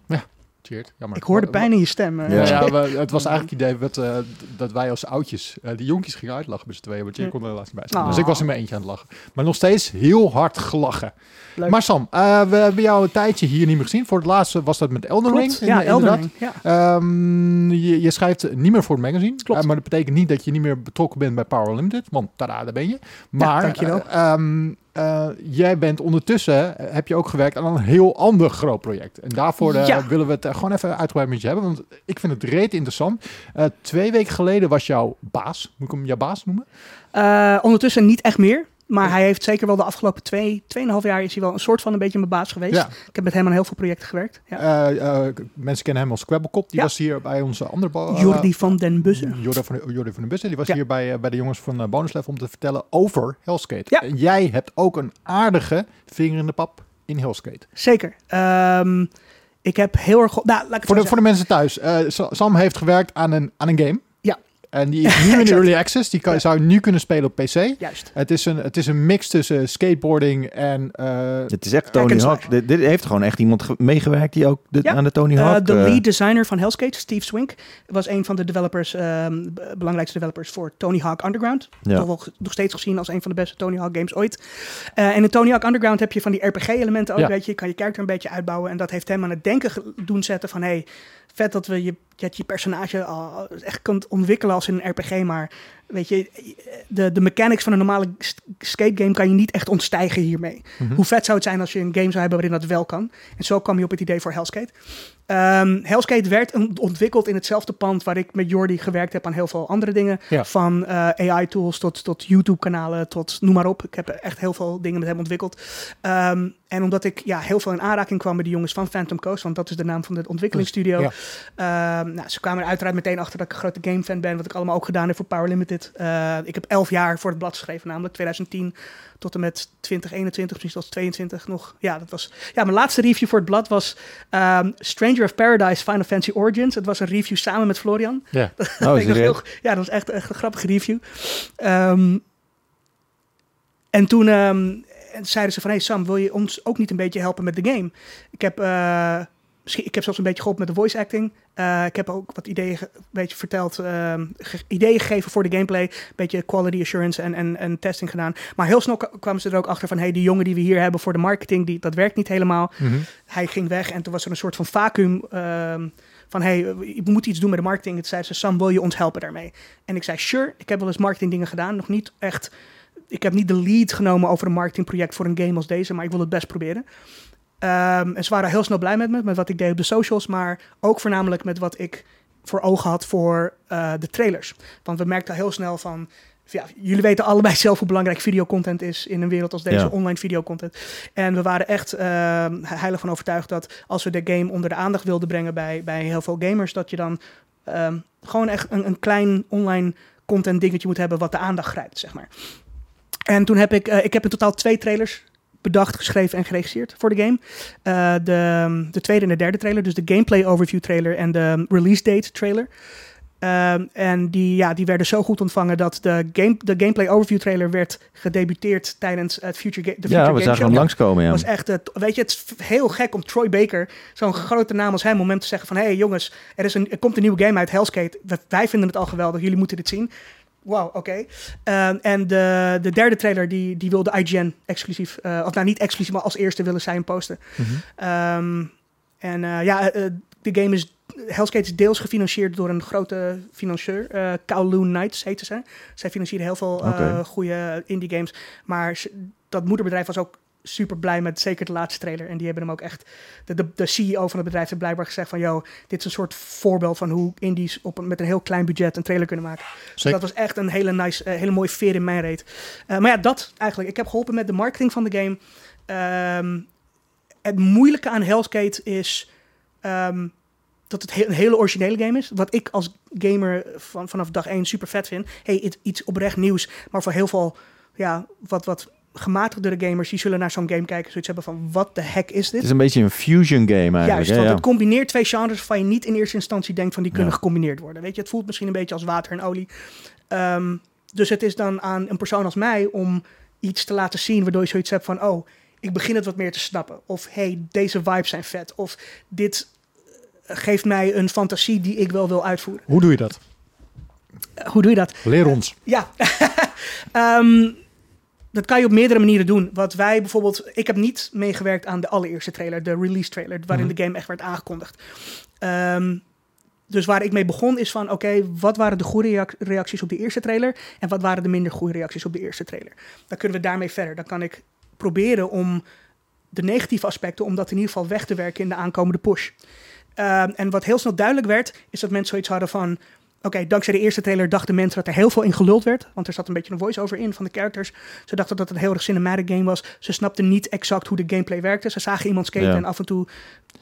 C: Cheers. Jammer.
B: Ik hoor de pijn in je stem.
A: Ja.
C: Ja, ja, we- het was eigenlijk het idee dat, eh, dat wij als oudjes eh, die jonkies gingen uitlachen met z'n tweeën. Want je
B: Ja.
C: kon er helaas niet bij zijn. Dus ik was in mijn eentje aan het lachen. Maar nog steeds heel hard gelachen.
B: Leuk.
C: Maar Sam, eh, we hebben jou een tijdje hier niet meer gezien. Voor het laatste was dat met Elden Ring.
B: Klopt, ja, Elden. Ring. Ja.
C: Ehm, je, je schrijft niet meer voor het magazine.
B: Klopt.
C: Maar dat betekent niet dat je niet meer betrokken bent bij Power Limited. Want tada, daar ben je. Maar
B: dankjewel.
C: eh, eh, jij bent ondertussen, eh, heb je ook gewerkt aan een heel ander groot project. En daarvoor eh,
B: Ja.
C: willen we het gewoon even uitgebreid met je hebben. Want ik vind het reet interessant. Twee weken geleden was jouw baas, moet ik hem jouw baas noemen?
B: Ondertussen niet echt meer. Maar hij heeft zeker wel de afgelopen twee, tweeënhalf jaar is hij wel een soort van een beetje mijn baas geweest.
C: Ja.
B: Ik heb met hem aan heel veel projecten gewerkt. Ja.
C: Eh, eh, mensen kennen hem als Squabblecop. Die
B: Ja.
C: was hier bij onze andere... eh,
B: Jordi van den Bussen.
C: Jordi van, Jordi van den Bussen. Die was hier bij, bij de jongens van uh, Bonus Level om te vertellen over Hellskate. En jij hebt ook een aardige vinger in de pap in Hellskate.
B: Zeker. Ehm, ik heb heel erg... Nou, laat ik
C: Voor de, voor de mensen thuis. Sa- Sam heeft gewerkt aan een, aan een game. En die is nu in early access. Die kan,
B: Ja.
C: zou je nu kunnen spelen op PC.
B: Juist.
C: Het is een, het is een mix tussen skateboarding en... eh,
A: Het is echt Tony Hawk. Dit, dit heeft gewoon echt iemand ge- meegewerkt die ook de-
B: Ja.
A: aan de Tony
B: Eh,
A: Hawk...
B: de
A: eh,
B: lead designer van Hellskate, Steve Swink, was een van de developers, ehm, belangrijkste developers voor Tony Hawk Underground.
A: Ja.
B: Toch wel nog steeds gezien als een van de beste Tony Hawk games ooit. Eh, en in Tony Hawk Underground heb je van die RPG-elementen ook,
C: Ja.
B: weet je. Je kan je karakter een beetje uitbouwen. En dat heeft hem aan het denken doen zetten van... Hey, vet dat we je, dat je personage al echt kunt ontwikkelen als in een RPG, maar weet je, de, de mechanics van een normale sk- skate game kan je niet echt ontstijgen hiermee.
C: Mhm.
B: Hoe vet zou het zijn als je een game zou hebben waarin dat wel kan? En zo kwam je op het idee voor Hellskate. Ehm Hellskate werd on- ontwikkeld in hetzelfde pand waar ik met Jordi gewerkt heb aan heel veel andere dingen.
C: Ja.
B: Van eh, AI-tools tot, tot YouTube-kanalen, tot noem maar op. Ik heb echt heel veel dingen met hem ontwikkeld. Ehm, en omdat ik ja, heel veel in aanraking kwam met de jongens van Phantom Coast, want dat is de naam van de ontwikkelingsstudio.
C: Ja.
B: Ehm, nou, ze kwamen er uiteraard meteen achter dat ik een grote gamefan ben, wat ik allemaal ook gedaan heb voor Power Limited. Eh, ik heb elf jaar voor het blad geschreven, namelijk 2010 tot en met 2021, precies tot 22 nog. Ja, dat was. Ja, mijn laatste review voor het blad was ehm, Stranger of Paradise Final Fantasy Origins. Het was een review samen met Florian.
C: Ja.
A: Oh,
B: Ik nog heel- ja, dat was echt, echt een grappige review. Ehm, en toen ehm, zeiden ze van, hey Sam, wil je ons ook niet een beetje helpen met de game? Ik heb, eh, misschien, ik heb zelfs een beetje geholpen met de voice acting. Eh, ik heb ook wat ideeën een beetje verteld, ehm, ge- ideeën gegeven voor de gameplay. Een beetje quality assurance en, en, en testing gedaan. Maar heel snel kwamen ze er ook achter van, hey, die jongen die we hier hebben voor de marketing, die, dat werkt niet helemaal
C: Mhm.
B: hij ging weg en toen was er een soort van vacuüm ehm, van hey, we moeten iets doen met de marketing. Het zei ze, Sam, wil je ons helpen daarmee? En ik zei, sure, ik heb wel eens marketing dingen gedaan, nog niet echt. Ik heb niet de lead genomen over een marketingproject voor een game als deze, maar ik wil het best proberen. Ehm, en ze waren heel snel blij met me, met wat ik deed op de socials, maar ook voornamelijk met wat ik voor ogen had voor eh, de trailers. Want we merkten heel snel van, ja, jullie weten allebei zelf hoe belangrijk videocontent is in een wereld als deze,
A: Ja.
B: online videocontent. En we waren echt ehm, heilig van overtuigd dat als we de game onder de aandacht wilden brengen bij, bij heel veel gamers, dat je dan ehm, gewoon echt een, een klein online content dingetje moet hebben wat de aandacht grijpt, zeg maar. En toen heb ik, eh, ik heb in totaal twee trailers bedacht, geschreven en geregisseerd voor de game. Eh, de, de tweede en de derde trailer, dus de gameplay overview trailer en de release date trailer. Ehm, en die, ja, die werden zo goed ontvangen dat de, game, de gameplay overview trailer werd gedebuteerd tijdens het Future, Ga- de Future
A: Ja, we
B: Game
A: zagen
B: Show.
A: hem langskomen, ja.
B: was echt, het, weet je, het is heel gek om Troy Baker, zo'n grote naam als hem, om hem te zeggen van, hé hey, jongens, er, is een, er komt een nieuwe game uit, Hellskate. Wij vinden het al geweldig, jullie moeten dit zien. Wauw, oké. Ehm, en de, de derde trailer, die, die wilde IGN exclusief, eh, of nou niet exclusief, maar als eerste willen zij hem posten.
C: Mhm.
B: Ehm, en eh, ja, eh, de game is, Hellskate is deels gefinancierd door een grote financier, eh Kowloon Knights heette ze. Zij financieren heel veel
A: Oké.
B: goede indie games, maar dat moederbedrijf was ook super blij met zeker de laatste trailer. En die hebben hem ook echt, de, de, de CEO van het bedrijf heeft blijkbaar gezegd van, yo, dit is een soort voorbeeld van hoe indies op een, met een heel klein budget een trailer kunnen maken. Dus dat was echt een hele nice, eh, hele mooie veer in mijn reet. Eh, maar ja, dat eigenlijk. Ik heb geholpen met de marketing van de game. Ehm, het moeilijke aan Hellskate is ehm, dat het he- een hele originele game is. Wat ik als gamer van, vanaf dag één super vet vind. Hey, it- iets oprecht nieuws. Maar voor heel veel ja, wat, wat gematigdere gamers, die zullen naar zo'n game kijken. Zoiets hebben van, wat de heck is
A: Het
B: dit?
A: is een beetje een fusion game eigenlijk.
B: Juist,
A: hè,
B: want
A: ja.
B: het combineert twee genres waarvan je niet in eerste instantie denkt van die kunnen
A: Ja.
B: gecombineerd worden. Weet je, het voelt misschien een beetje als water en olie. Ehm, dus het is dan aan een persoon als mij om iets te laten zien waardoor je zoiets hebt van, oh, ik begin het wat meer te snappen. Of hey, deze vibes zijn vet. Of dit eh, geeft mij een fantasie die ik wel wil uitvoeren.
C: Hoe doe je dat?
B: Eh, hoe doe je dat?
C: Leer ons.
B: Ja, Ehm, dat kan je op meerdere manieren doen. Wat wij bijvoorbeeld, ik heb niet meegewerkt aan de allereerste trailer, de release trailer, waarin
C: Mhm.
B: de game echt werd aangekondigd. Ehm, dus waar ik mee begon is van, oké, wat waren de goede reac- reacties op de eerste trailer en wat waren de minder goede reacties op de eerste trailer? Dan kunnen we daarmee verder. Dan kan ik proberen om de negatieve aspecten, om dat in ieder geval weg te werken in de aankomende push. Ehm, en wat heel snel duidelijk werd, is dat mensen zoiets hadden van, Oké, dankzij de eerste trailer dachten mensen dat er heel veel in geluld werd. Want er zat een beetje een voice-over in van de characters. Ze dachten dat het een heel erg cinematic game was. Ze snapten niet exact hoe de gameplay werkte. Ze zagen iemand skaten
A: Ja.
B: en af en toe...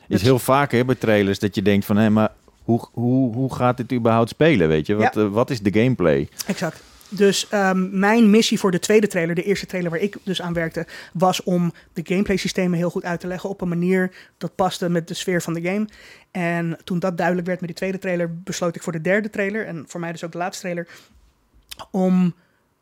A: is heel vaak hè, bij trailers dat je denkt van... hé, maar hoe, hoe, hoe gaat dit überhaupt spelen, weet je? Wat, eh, wat is de gameplay?
B: Exact. Dus ehm, mijn missie voor de tweede trailer, de eerste trailer waar ik dus aan werkte, was om de gameplay systemen heel goed uit te leggen op een manier dat paste met de sfeer van de game. En toen dat duidelijk werd met die tweede trailer, besloot ik voor de derde trailer, en voor mij dus ook de laatste trailer, om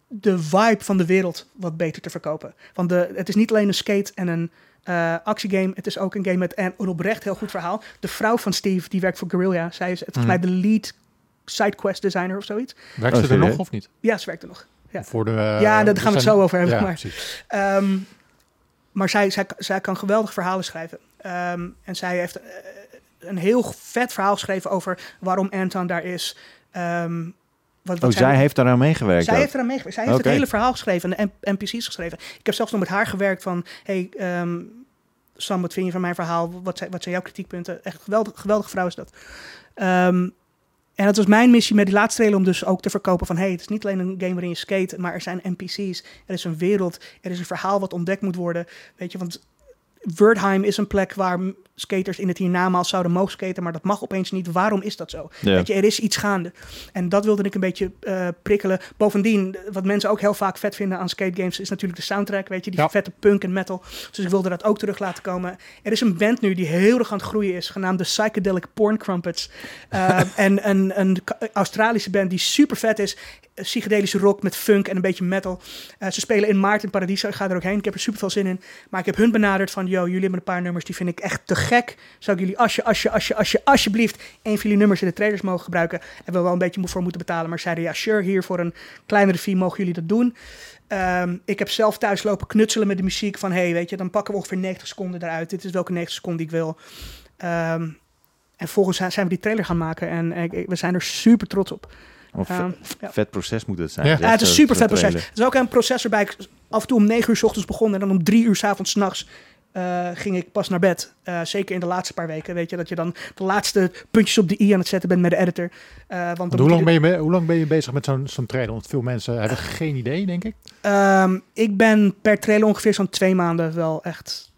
B: de vibe van de wereld wat beter te verkopen. Want de, het is niet alleen een skate en een eh, actiegame, het is ook een game met een, oprecht heel goed verhaal. De vrouw van Steve, die werkt voor Guerrilla, zij is volgens mij de lead sidequest designer of zoiets.
C: Werkt
A: Oh,
C: ze er nog of niet?
B: Ja, ze werkt er nog. Ja.
C: Voor de,
B: Ja, daar gaan we het zo over hebben,
C: Ja,
B: maar-
C: precies.
B: Ehm, maar zij, zij, zij kan geweldig verhalen schrijven. Ehm, en zij heeft eh, een heel vet verhaal geschreven over waarom Anton daar is. Ehm, wat, wat
A: Oh, zij heeft daaraan meegewerkt.
B: zij
A: ook.
B: heeft eraan meegewerkt. Zij heeft het hele verhaal geschreven en de NPC's geschreven. Ik heb zelfs nog met haar gewerkt van... Hey, ehm, Sam, wat vind je van mijn verhaal? Wat zijn, wat zijn jouw kritiekpunten? Echt geweldig, geweldige vrouw is dat. Ehm, en het was mijn missie met die laatste trailer om dus ook te verkopen van... hey, het is niet alleen een game waarin je skate, maar er zijn NPC's. Er is een wereld, er is een verhaal wat ontdekt moet worden. Weet je, want Wordheim is een plek waar skaters in het hiernamaals zouden mogen skaten... maar dat mag opeens niet. Waarom is dat zo?
A: Ja.
B: Weet je, er is iets gaande. En dat wilde ik een beetje eh, prikkelen. Bovendien, wat mensen ook heel vaak vet vinden aan skate games... is natuurlijk de soundtrack, weet je, die
C: Ja.
B: vette punk en metal. Dus ik wilde dat ook terug laten komen. Er is een band nu die heel erg aan het groeien is... genaamd de Psychedelic Porn Crumpets. Eh, en een, een Australische band die super vet is... Eh, Psychedelische rock met funk en een beetje metal. Eh, ze spelen in maart in Paradiso. Ik ga er ook heen. Ik heb er super veel zin in. Maar ik heb hun benaderd van... Yo, jullie hebben een paar nummers die vind ik echt te gek. Zou ik jullie als je, als je, als je, als je, alsjeblieft... een van jullie nummers in de trailers mogen gebruiken? En we wel een beetje voor moeten betalen. Maar zeiden ja, sure, hier voor een kleinere fee mogen jullie dat doen. Ehm, ik heb zelf thuis lopen knutselen met de muziek van... hey, weet je, dan pakken we ongeveer 90 seconden eruit. Dit is welke 90 seconden die ik wil. Ehm, en volgens zijn zijn we die trailer gaan maken. En eh, ik- we zijn er super trots op.
A: Of
B: Ehm,
A: vet,
B: ja.
A: vet proces moet het zijn.
C: Ja.
A: Het is
B: Ja, het een super vet proces. Er is ook een proces waarbij ik af en toe om 9 uur 's ochtends begon en dan om 3 uur 's avonds 's eh, ging ik pas naar bed. Eh, zeker in de laatste paar weken, weet je, dat je dan de laatste puntjes op de i aan het zetten bent met de editor. Eh, want
C: hoe, lang ben je, hoe lang ben je bezig met zo'n zo'n trailer? Want veel mensen hebben geen idee, denk ik.
B: Ehm, ik ben per trailer ongeveer zo'n twee maanden wel echt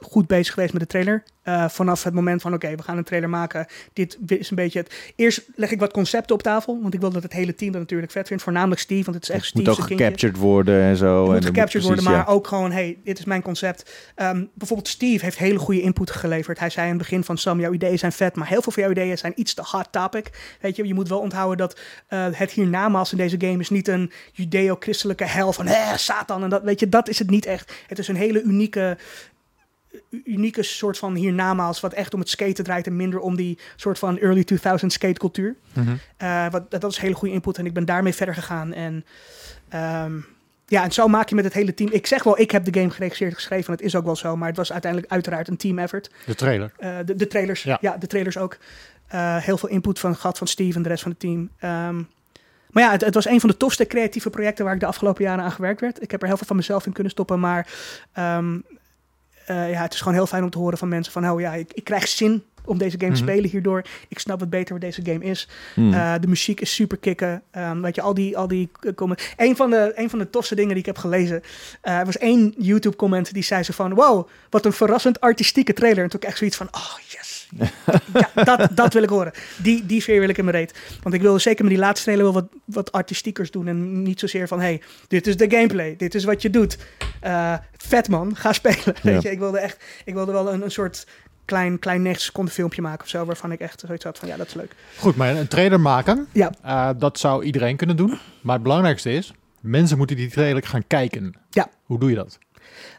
B: goed bezig geweest met de trailer. Eh, vanaf het moment van, oké, we gaan een trailer maken. Dit is een beetje het... Eerst leg ik wat concepten op tafel, want ik wil dat het hele team dat natuurlijk vet vindt. Voornamelijk Steve, want het is echt
A: Het moet ook
B: kindje.
A: gecaptured worden en zo.
B: Het
A: en
B: moet
A: dan
B: gecaptured worden,
A: precies,
B: maar ook gewoon, hey, dit is mijn concept. Ehm, bijvoorbeeld Steve heeft hele goede input geleverd. Hij zei in het begin van, Sam, jouw ideeën zijn vet, maar heel veel van jouw ideeën zijn iets te hot topic. Weet je, je moet wel onthouden dat eh, het hiernamaals in deze game is niet een judeo-christelijke hel van, hè, Satan. En dat, weet je, dat is het niet echt. Het is een hele unieke unieke soort van hiernamaals, wat echt om het skaten draait en minder om die soort van early 2000 skate cultuur.
C: Mhm.
B: Eh, wat, dat is hele goede input en ik ben daarmee verder gegaan. En ehm, ja, en zo maak je met het hele team. Ik zeg wel, ik heb de game geregisseerd, geschreven. En het is ook wel zo, maar het was uiteindelijk uiteraard een team effort.
C: De trailer.
B: Eh, de, de trailers,
C: Ja.
B: ja. de trailers ook. Eh, heel veel input van gehad van Steve en de rest van het team. Ehm, maar ja, het, het was een van de tofste creatieve projecten waar ik de afgelopen jaren aan gewerkt werd. Ik heb er heel veel van mezelf in kunnen stoppen, maar ehm, eh, ja, het is gewoon heel fijn om te horen van mensen van, oh ja, ik, ik krijg zin om deze game te
C: Mhm.
B: spelen hierdoor. Ik snap wat beter wat deze game is.
A: Hmm.
B: Eh, de muziek is super kicken. Ehm, weet je, al die, al die eh, comment. Een van, de, een van de tofste dingen die ik heb gelezen. eh, er was één YouTube comment die zei zo van... Wow, wat een verrassend artistieke trailer. En toen ik echt zoiets van... Oh, yes. Ja, dat, dat wil ik horen. Die, die sfeer wil ik in mijn reet. Want ik wilde zeker met die laatste trailer wel wat, wat artistiekers doen. En niet zozeer van... Hey, dit is de gameplay. Dit is wat je doet. Eh, vet man, ga spelen. Weet je, ik wilde echt... Ik wilde wel een, een soort... Klein, klein 90 seconden filmpje maken of zo, waarvan ik echt zoiets had van ja, dat is leuk.
C: Goed, maar een trailer maken,
B: Ja.
C: eh, dat zou iedereen kunnen doen. Maar het belangrijkste is, mensen moeten die trailer gaan kijken.
B: Ja.
C: Hoe doe je dat?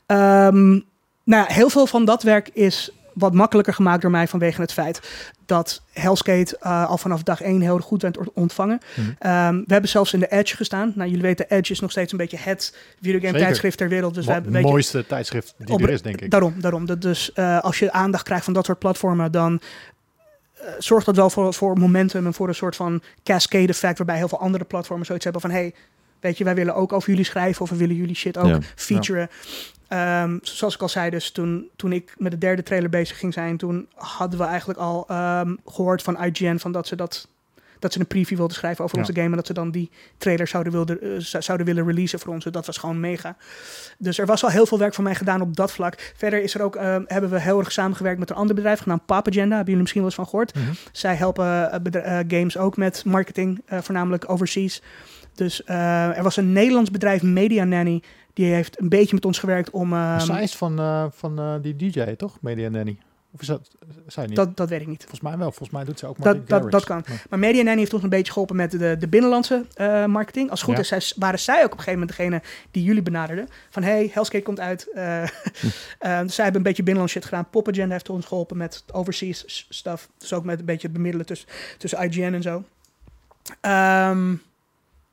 B: Ehm, nou ja, heel veel van dat werk is wat makkelijker gemaakt door mij vanwege het feit dat Hellskate eh, al vanaf dag één heel goed werd ontvangen.
C: Mhm.
B: Ehm, we hebben zelfs in de Edge gestaan. Nou, jullie weten, Edge is nog steeds een beetje het videogame
C: Zeker.
B: tijdschrift ter wereld. Dus we hebben
C: het
B: beetje
C: mooiste tijdschrift die
B: Op-
C: er is, denk ik.
B: Daarom, daarom. Dat Dus eh, als je aandacht krijgt van dat soort platformen, dan eh, zorgt dat wel voor, voor momentum en voor een soort van cascade effect, waarbij heel veel andere platformen zoiets hebben van, hey, weet je, wij willen ook over jullie schrijven of we willen jullie shit ook
A: Ja.
B: featuren. Ehm, zoals ik al zei, dus toen, toen ik met de derde trailer bezig ging zijn, toen hadden we eigenlijk al ehm, gehoord van IGN van dat ze dat dat ze een preview wilden schrijven over
C: Ja.
B: onze game en dat ze dan die trailer zouden, wilden, eh, zou- zouden willen releasen voor ons. Dat was gewoon mega. Dus er was al heel veel werk voor mij gedaan op dat vlak. Verder is er ook, ehm, hebben we heel erg samengewerkt met een ander bedrijf genaamd Pap Agenda. Hebben jullie misschien wel eens van gehoord?
C: Mhm.
B: Zij helpen eh, eh, games ook met marketing, voornamelijk overseas. Dus er was een Nederlands bedrijf, Media Nanny, die heeft een beetje met ons gewerkt om... ehm,
C: Zij is van, eh, van eh, die DJ, toch? Media Nanny. Of is dat zij niet?
B: dat, dat weet ik niet.
C: Volgens mij wel. Volgens mij doet ze ook maar
B: Dat- dat- kan.
C: Maar-
B: Maar Media Nanny heeft ons een beetje geholpen met de, de binnenlandse eh, marketing. Als het goed
C: Ja.
B: is, zij, waren zij ook op een gegeven moment degene die jullie benaderden. Van hey, Hellskate komt uit. Dus zij hebben een beetje binnenlands shit gedaan. Pop Agenda heeft ons geholpen met overseas stuff. Dus ook met een beetje het bemiddelen tussen, tussen IGN en zo. Ehm,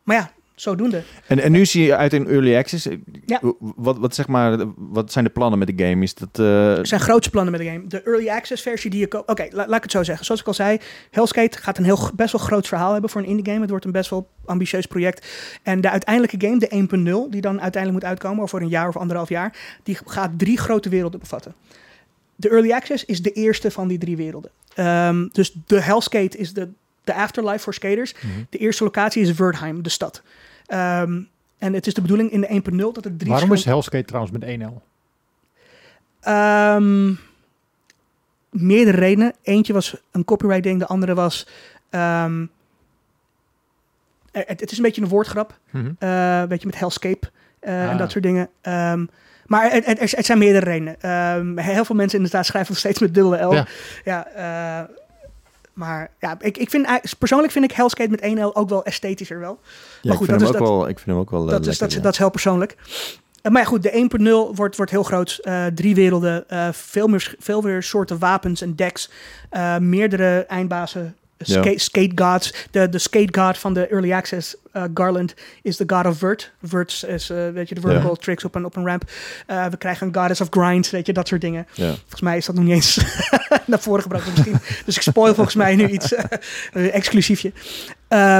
B: maar ja, zodoende.
A: En, en nu zie je uit in Early Access.
B: Ja.
A: Wat, wat, zeg maar, wat zijn de plannen met de game? Is dat... eh,
B: Er zijn grootste plannen met de game. De early access versie die je koopt. Oké, la- laat ik het zo zeggen. Zoals ik al zei, Hellskate gaat een heel best wel groot verhaal hebben voor een indie game. Het wordt een best wel ambitieus project. En de uiteindelijke game, de 1.0, die dan uiteindelijk moet uitkomen over een jaar of anderhalf jaar, die gaat drie grote werelden bevatten. De early access is de eerste van die drie werelden. Ehm, dus de Hellskate is de, de afterlife voor skaters.
C: Mhm.
B: De eerste locatie is Wordheim, de stad. Ehm, en het is de bedoeling in de 1.0 dat er drie
C: Waarom is Hellskate trouwens met 1L?
B: Ehm, meerdere redenen. Eentje was een copyright ding, de andere was. ehm, het, het is een beetje een woordgrap.
C: Mhm.
B: eh, een beetje met Hellscape eh, en
C: Ah.
B: dat soort dingen. Maar het, het, zijn meerdere redenen. Heel veel mensen inderdaad schrijven nog steeds met dubbele L.
C: Ja.
B: Ja, eh, maar ja, ik, ik vind, eigenlijk- persoonlijk vind ik Hellscape met 1L ook wel esthetischer wel.
A: ja,
B: goed,
A: ik, vind
B: dat
A: hem
B: is
A: ook
B: dat-
A: wel, ik vind hem ook wel eh,
B: dat, is, dat,
A: ja.
B: dat is heel persoonlijk. Eh, maar ja, goed, de 1.0 wordt, wordt heel groot. Eh, drie werelden, eh, veel, meer, veel meer soorten wapens en decks. eh, meerdere eindbazen.
A: Ja.
B: Skate, skate gods. De, de skate god van de early access eh, Garland is de god of vert. Vert is, eh, weet je, de vertical tricks op een, op een ramp. Eh, we krijgen een goddess of grind, weet je, dat soort dingen.
A: Ja.
B: Volgens mij is dat nog niet eens naar voren gebracht misschien. dus ik spoil volgens mij nu iets eh, exclusiefje.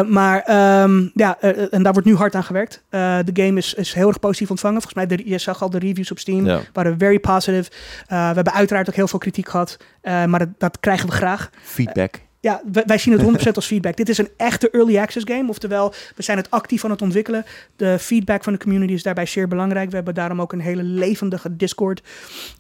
B: Maar ehm, ja, en daar wordt nu hard aan gewerkt. De game is, is heel erg positief ontvangen. Volgens mij, de, je zag al de reviews op Steam. Waren very positive. We hebben uiteraard ook heel veel kritiek gehad. eh, maar dat, dat krijgen we graag.
A: Feedback.
B: Ja, wij, wij zien het 100% als feedback. Dit is een echte early access game. Oftewel, we zijn het actief aan het ontwikkelen. De feedback van de community is daarbij zeer belangrijk. We hebben daarom ook een hele levendige Discord.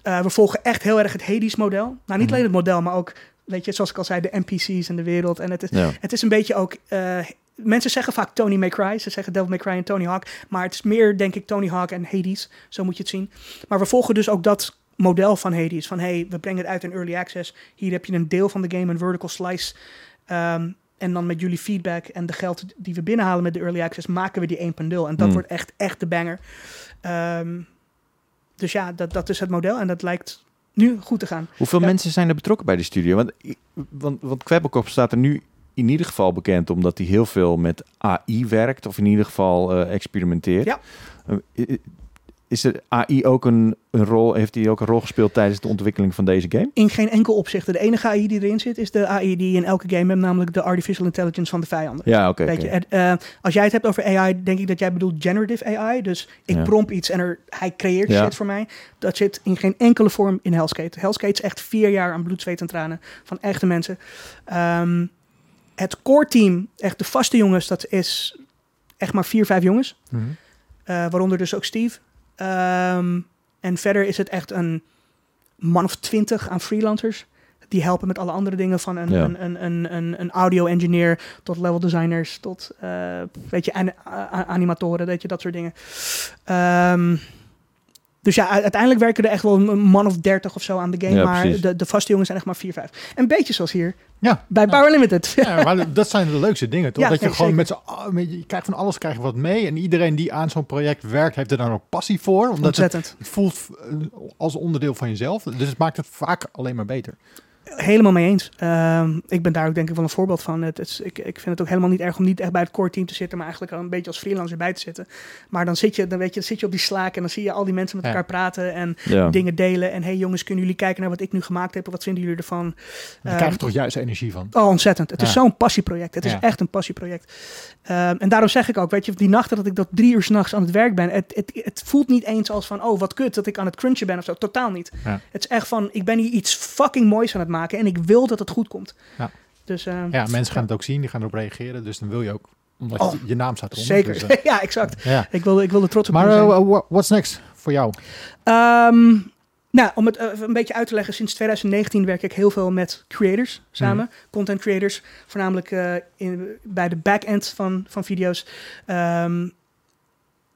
B: Eh, we volgen echt heel erg het Hades-model. Nou, niet
A: Mhm.
B: alleen het model, maar ook, weet je, zoals ik al zei, de NPC's en de wereld. En het is,
A: Ja.
B: het is een beetje ook... eh, mensen zeggen vaak Tony May Cry. Ze zeggen Devil May Cry en Tony Hawk. Maar het is meer, denk ik, Tony Hawk en Hades. Zo moet je het zien. Maar we volgen dus ook dat model van Hades. Van, hey, we brengen het uit in early access. Hier heb je een deel van de game, een vertical slice. Ehm, en dan met jullie feedback en de geld die we binnenhalen met de early access... maken we die 1.0. En dat
A: Hmm.
B: wordt echt, echt de banger. Ehm, dus ja, dat, dat is het model. En dat lijkt nu goed te gaan.
A: Hoeveel
B: Ja.
A: mensen zijn er betrokken bij de studio? Want, want, want Kwebbelkop staat er nu in ieder geval bekend omdat hij heel veel met AI werkt, of in ieder geval eh, experimenteert.
B: Ja.
A: Eh, i- is er AI ook een, een rol, heeft hij ook een rol gespeeld tijdens de ontwikkeling van deze game?
B: In geen enkel opzicht. De enige AI die erin zit, is de AI die je in elke game hebt, namelijk de artificial intelligence van de vijanden.
A: Ja, oké.
B: Eh, als jij het hebt over AI, denk ik dat jij bedoelt generative AI. Dus ik
A: Ja.
B: prompt iets en er, hij creëert
A: Ja.
B: shit voor mij. Dat zit in geen enkele vorm in Hellskate. Hellskate is echt vier jaar aan bloed, zweet en tranen van echte mensen. Ehm, het core team, echt de vaste jongens, dat is echt maar vier, vijf jongens.
C: Mhm.
B: Eh, waaronder dus ook Steve. Ehm, en verder is het echt een man of twintig aan freelancers. Die helpen met alle andere dingen. Van een,
A: Ja.
B: een, een, een, een, een audio engineer tot level designers. Tot eh, weet je, an- animatoren, weet je, dat soort dingen. Ehm, dus ja, uiteindelijk werken er echt wel een man of dertig of zo aan de game.
A: Ja,
B: maar
A: precies.
B: de, de vaste jongens zijn echt maar vier, vijf. Een beetje zoals hier
C: Ja.
B: bij
C: Ja.
B: Power Limited.
C: Ja, maar dat zijn de leukste dingen, toch?
B: Ja,
C: dat je gewoon
B: zeker.
C: met z'n... Je krijgt van alles krijg je wat mee. En iedereen die aan zo'n project werkt, heeft er dan ook passie voor. Omdat het,
B: Ontzettend.
C: het voelt eh, als onderdeel van jezelf. Dus het maakt het vaak alleen maar beter.
B: Helemaal mee eens. Ehm, ik ben daar ook denk ik wel een voorbeeld van. Het is, ik, ik vind het ook helemaal niet erg om niet echt bij het core team te zitten, maar eigenlijk al een beetje als freelancer bij te zitten. Maar dan zit je, dan weet je, dan zit je op die slaak en dan zie je al die mensen met
C: Ja.
B: elkaar praten en
A: Ja.
B: dingen delen. En hey jongens, kunnen jullie kijken naar wat ik nu gemaakt heb? Wat vinden jullie ervan?
C: Je
B: Ehm,
C: krijgt er toch juist energie van.
B: Oh, ontzettend. Het is zo'n passieproject. Het is echt een passieproject. Ehm, en daarom zeg ik ook, weet je, die nachten dat ik dat drie uur s'nachts aan het werk ben, het, het, het voelt niet eens als van, oh, wat kut dat ik aan het crunchen ben of zo. Totaal niet.
C: Ja.
B: Het is echt van, ik ben hier iets fucking moois aan het maken en ik wil dat het goed komt.
C: Ja.
B: Dus, ehm,
C: Ja, mensen gaan het ook zien, die gaan erop reageren. Dus dan wil je ook, omdat
B: Oh,
C: je, je naam staat eronder.
B: Zeker.
C: Dus, eh,
B: ja, exact.
C: ja.
B: Ik wil, ik wil er trots op
C: Maar
B: kunnen zijn.
C: eh, wha- what's next voor jou?
B: Ehm, nou, om het eh, een beetje uit te leggen, sinds 2019 werk ik heel veel met creators samen. Content creators, voornamelijk eh, in, bij de back-end van, van video's. Ehm,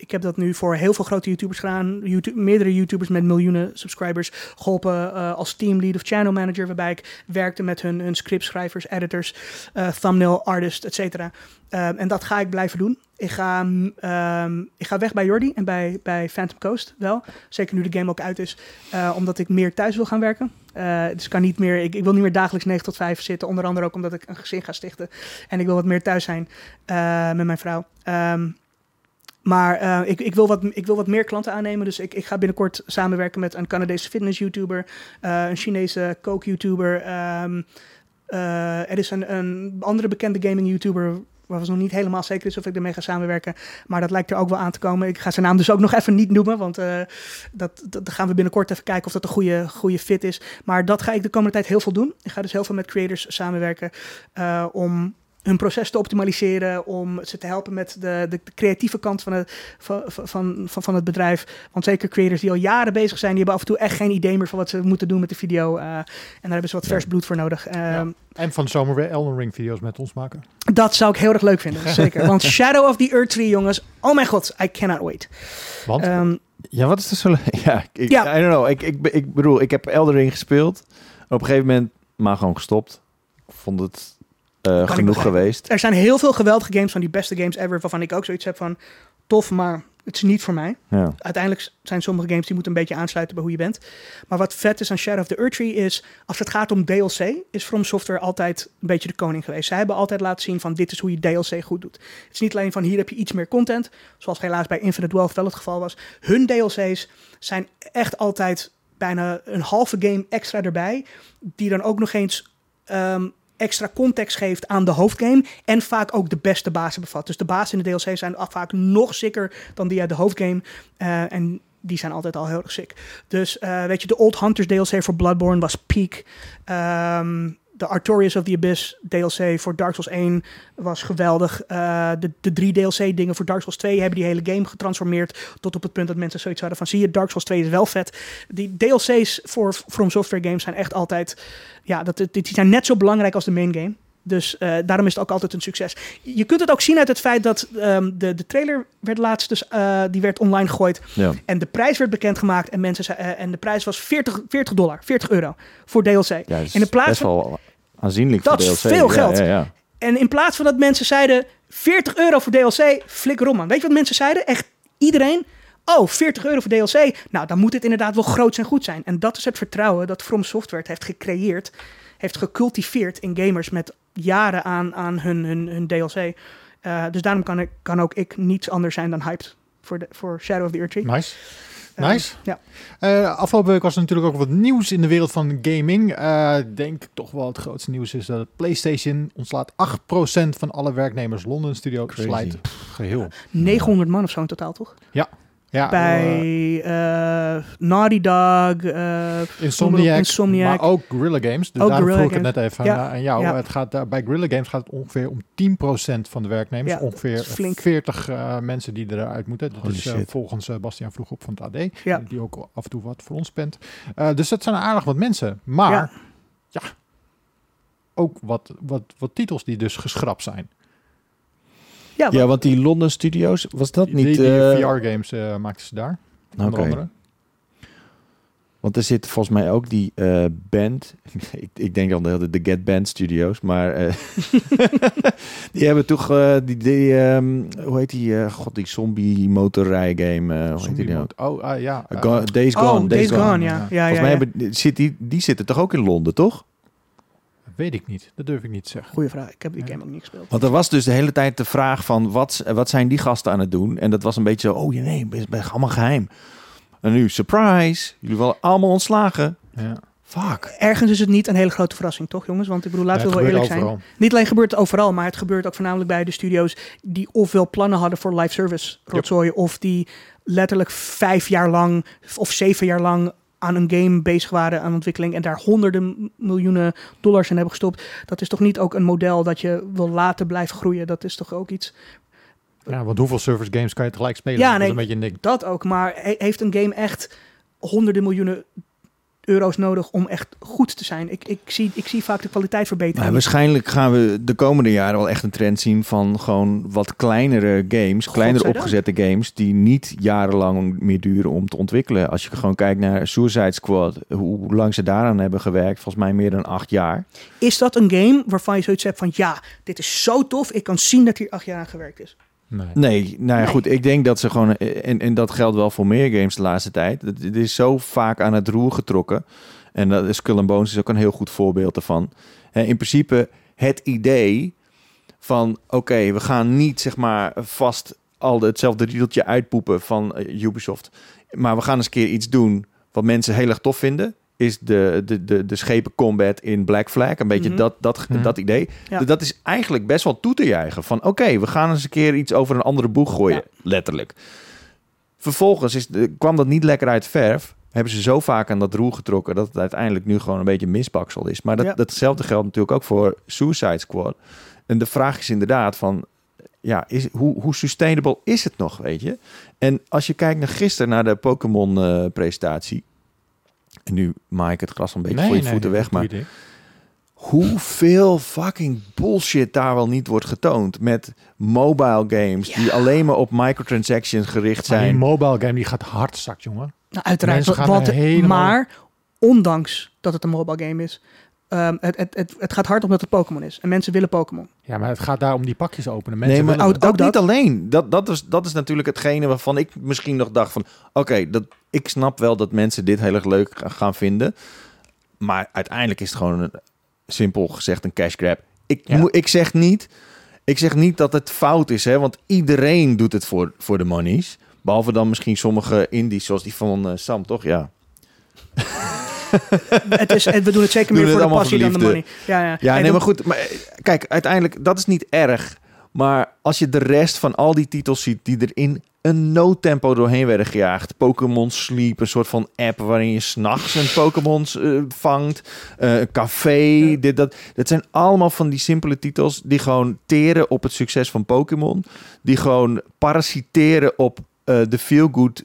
B: ik heb dat nu voor heel veel grote YouTubers gedaan. YouTube, meerdere YouTubers met miljoenen subscribers geholpen eh, als teamlead of channel manager. Waarbij ik werkte met hun, hun scriptschrijvers, editors, eh, thumbnail artists, et cetera. Ehm, en dat ga ik blijven doen. Ik ga, mm, ehm, ik ga weg bij Jordi en bij, bij Phantom Coast wel. Zeker nu de game ook uit is. eh, omdat ik meer thuis wil gaan werken. Dus kan niet meer, ik, ik wil niet meer dagelijks 9 tot 5 zitten. Onder andere ook omdat ik een gezin ga stichten. En ik wil wat meer thuis zijn met mijn vrouw. Ehm, Maar eh, ik, ik, wil wat, ik wil wat meer klanten aannemen. Dus ik, ik ga binnenkort samenwerken met een Canadese fitness-YouTuber, eh, een Chinese kook-YouTuber. ehm, eh, er is een, andere bekende gaming-YouTuber waarvan nog niet helemaal zeker is of ik ermee ga samenwerken. Maar dat lijkt er ook wel aan te komen. Ik ga zijn naam dus ook nog even niet noemen, want eh, dat, dat gaan we binnenkort even kijken of dat een goede, goede fit is. Maar dat ga ik de komende tijd heel veel doen. Ik ga dus heel veel met creators samenwerken om hun proces te optimaliseren, om ze te helpen met de, de, de creatieve kant van het, van, van, van, van het bedrijf. Want zeker creators die al jaren bezig zijn, die hebben af en toe echt geen idee meer van wat ze moeten doen met de video. eh, en daar hebben ze wat vers bloed voor nodig. Ehm,
C: En van de zomer weer Elden Ring video's met ons maken.
B: dat zou ik heel erg leuk vinden, zeker. Want Shadow of the Earth 3, jongens, oh mijn god, I cannot wait.
C: Want
B: Ehm,
A: Ja, wat is er zo... Ja, ik,
B: Ja.
A: I don't know. Ik, ik, ik bedoel, ik heb Elden Ring gespeeld. Op een gegeven moment maar gewoon gestopt. Ik vond het eh, genoeg geweest.
B: er zijn heel veel geweldige games van die beste games ever, waarvan ik ook zoiets heb van, tof, maar het is niet voor mij.
A: Ja.
B: Uiteindelijk zijn sommige games die moeten een beetje aansluiten bij hoe je bent. Maar wat vet is aan Shadow of the Earth Tree is, als het gaat om DLC, is From Software altijd een beetje de koning geweest. Zij hebben altijd laten zien van dit is hoe je DLC goed doet. Het is niet alleen van hier heb je iets meer content, zoals helaas bij Infinite Wealth wel het geval was. Hun DLC's zijn echt altijd bijna een halve game extra erbij, die dan ook nog eens ehm, extra context geeft aan de hoofdgame en vaak ook de beste bazen bevat. Dus de bazen in de DLC zijn vaak nog sicker dan die uit de hoofdgame. Eh, en die zijn altijd al heel erg sick. Dus eh, weet je, de Old Hunters DLC voor Bloodborne was peak. Ehm, de Artorias of the Abyss DLC voor Dark Souls 1 was geweldig. Eh, de, de drie DLC dingen voor Dark Souls 2 hebben die hele game getransformeerd tot op het punt dat mensen zoiets hadden van zie je, Dark Souls 2 is wel vet. Die DLC's voor From Software games zijn echt altijd, ja, dat, die zijn net zo belangrijk als de main game. Dus eh, daarom is het ook altijd een succes. Je kunt het ook zien uit het feit dat ehm, de, de trailer werd laatst, dus eh, die werd online gegooid.
A: Ja.
B: En de prijs werd bekendgemaakt en, mensen zei, en de prijs was 40, 40 dollar, 40 euro voor DLC.
A: Ja, dat is
B: En in plaats
A: best
B: van-
A: wel aanzienlijk
B: Dat
A: voor
B: is veel geld.
A: Ja, ja.
B: En in plaats van dat mensen zeiden 40 euro voor DLC, flikker om man. Weet je wat mensen zeiden? Echt iedereen. Oh, 40 euro voor DLC. Nou, dan moet het inderdaad wel groot en goed zijn. En dat is het vertrouwen dat From Software heeft gecreëerd, heeft gecultiveerd in gamers met jaren aan, aan hun, hun, hun DLC. Eh, dus daarom kan, ik, kan ook ik niets anders zijn dan hyped voor, de, voor Shadow of the Earth Tree.
C: Nice. Nice.
B: ja.
C: Eh, afgelopen week was er natuurlijk ook wat nieuws in de wereld van gaming. Eh, Ik denk toch wel het grootste nieuws is dat PlayStation ontslaat 8% van alle werknemers. Londen Studio
A: Crazy.
C: slijt pff, geheel.
B: 900 man of zo in totaal, toch?
C: Ja,
B: Bij eh, Naughty Dog, eh,
C: Insomniac,
B: Insomniac.
C: maar ook Guerrilla Games. Dus
B: Ook
C: daarom vroeg ik het net even
B: Ja,
C: aan, aan jou.
B: ja.
C: Het gaat, daar bij Guerrilla Games gaat het ongeveer om 10% van de werknemers.
B: Ja,
C: ongeveer
B: dat is flink.
C: 40 eh, mensen die eruit moeten. Dat
A: Holy
C: is eh, volgens eh, Bastiaan Vroeg op van het AD.
B: Ja.
C: Die ook af en toe wat voor ons bent. Eh, dus dat zijn aardig wat mensen. Maar
B: Ja.
C: ja, ook wat, wat, wat titels die dus geschrapt zijn.
B: Ja,
A: Ja, want die London Studios, was dat niet...
C: die die
A: eh,
C: VR-games eh maakten ze daar. Onder
A: Oké.
C: andere.
A: Want er zit volgens mij ook die eh, band. ik, ik denk dan de, de Get Band Studios, maar eh, die hebben toch eh, die, die ehm, hoe heet die? eh, God, die zombie motorrij game. hoe heet die nou?
C: Oh, ah, ja.
A: Uh, Go-
C: eh,
A: Days Gone.
B: oh, Days Gone,
C: ja.
B: ja. ja,
A: Volgens
B: ja,
A: mij
B: ja.
A: hebben, zit die, die zitten toch ook in Londen, toch?
C: Weet ik niet. Dat durf ik niet te zeggen.
B: Goeie vraag. Ik heb die
C: Ja.
B: game ook niet gespeeld.
A: Want er was dus de hele tijd de vraag van wat, wat zijn die gasten aan het doen? En dat was een beetje zo, oh ja, nee, het is allemaal geheim. En nu, surprise, jullie worden allemaal ontslagen.
C: Ja.
A: Fuck.
B: Ergens is het niet een hele grote verrassing, toch jongens? Want ik bedoel, laten
C: Ja,
B: we wel eerlijk zijn. Niet alleen gebeurt het overal, maar het gebeurt ook voornamelijk bij de studio's die ofwel plannen hadden voor live service rotzooi, of die letterlijk vijf jaar lang of zeven jaar lang aan een game bezig waren aan ontwikkeling en daar honderden miljoenen dollars in hebben gestopt. Dat is toch niet ook een model dat je wil laten blijven groeien? Dat is toch ook iets
C: Ja, want hoeveel service games kan je tegelijk spelen?
B: Ja,
C: dat
B: nee.
C: is een beetje.
B: Dat ook, maar he- heeft een game echt honderden miljoenen euro's nodig om echt goed te zijn? Ik, ik, zie, ik zie vaak de kwaliteit verbeteren.
A: Maar waarschijnlijk gaan we de komende jaren wel echt een trend zien van gewoon wat kleinere games, kleinere
B: Godzijdank.
A: opgezette games, die niet jarenlang meer duren om te ontwikkelen. Als je gewoon kijkt naar Suicide Squad, hoe lang ze daaraan hebben gewerkt, volgens mij meer dan acht jaar.
B: Is dat een game waarvan je zoiets hebt van... ja, dit is zo tof, ik kan zien dat hier acht jaar aan gewerkt is?
C: Nee.
A: Nee, nou ja,
B: Nee.
A: goed. Ik denk dat ze gewoon, en, en dat geldt wel voor meer games de laatste tijd. Het, het is zo vaak aan het roer getrokken. En dat is Skull and Bones is ook een heel goed voorbeeld ervan. Hè, in principe het idee van, oké, we gaan niet zeg maar vast al hetzelfde riedeltje uitpoepen van eh, Ubisoft. Maar we gaan eens een keer iets doen wat mensen heel erg tof vinden. Is de, de, de, de schepen combat in Black Flag. Een beetje
B: Mhm.
A: dat, dat,
C: Mhm.
A: dat idee.
B: Ja.
A: Dat is eigenlijk best wel toe te juichen. Van oké, we gaan eens een keer iets over een andere boeg gooien.
B: Ja.
A: Letterlijk. Vervolgens is, de- kwam dat niet lekker uit verf. Hebben ze zo vaak aan dat roer getrokken dat het uiteindelijk nu gewoon een beetje misbaksel is. Maar dat,
B: Ja.
A: datzelfde geldt natuurlijk ook voor Suicide Squad. En de vraag is inderdaad van, ja, is, hoe, hoe sustainable is het nog, weet je? En als je kijkt naar gisteren naar de Pokémon-presentatie. En nu maak ik het gras een beetje voor je voeten weg, maar hoeveel fucking bullshit daar wel niet wordt getoond met mobile games die alleen maar op microtransactions gericht
C: Maar die
A: zijn.
C: mobile game die gaat hard zak, jongen.
B: Nou, uiteraard.
C: Er helemaal-
B: Maar, ondanks dat het een mobile game is, ehm, het, het, het, het gaat hard omdat het Pokémon is. En mensen willen Pokémon.
C: Ja, maar het gaat daar om die pakjes openen. Mensen
A: nee, maar
C: willen
B: ook-
A: dat, niet alleen. Dat, dat, is, dat is natuurlijk hetgene waarvan ik misschien nog dacht van... Oké, dat ik snap wel dat mensen dit heel erg leuk ga- gaan vinden. Maar uiteindelijk is het gewoon een, simpel gezegd een cash grab. Ik,
C: Ja.
A: ik, zeg niet, ik zeg niet dat het fout is, hè, want iedereen doet het voor, voor de monies. Behalve dan misschien sommige indies, zoals die van eh, Sam, toch? Ja.
B: het is, we doen het zeker meer voor de passie dan de money. Ja, ja.
A: Ja, nee, maar goed. Maar, eh, kijk, uiteindelijk, dat is niet erg. Maar als je de rest van al die titels ziet die er in een no-tempo doorheen werden gejaagd. Pokémon Sleep, een soort van app waarin je s'nachts een Pokémon eh, vangt. Eh, een café,
B: Ja.
A: dit, dat. Dat zijn allemaal van die simpele titels die gewoon teren op het succes van Pokémon. Die gewoon parasiteren op de feel-good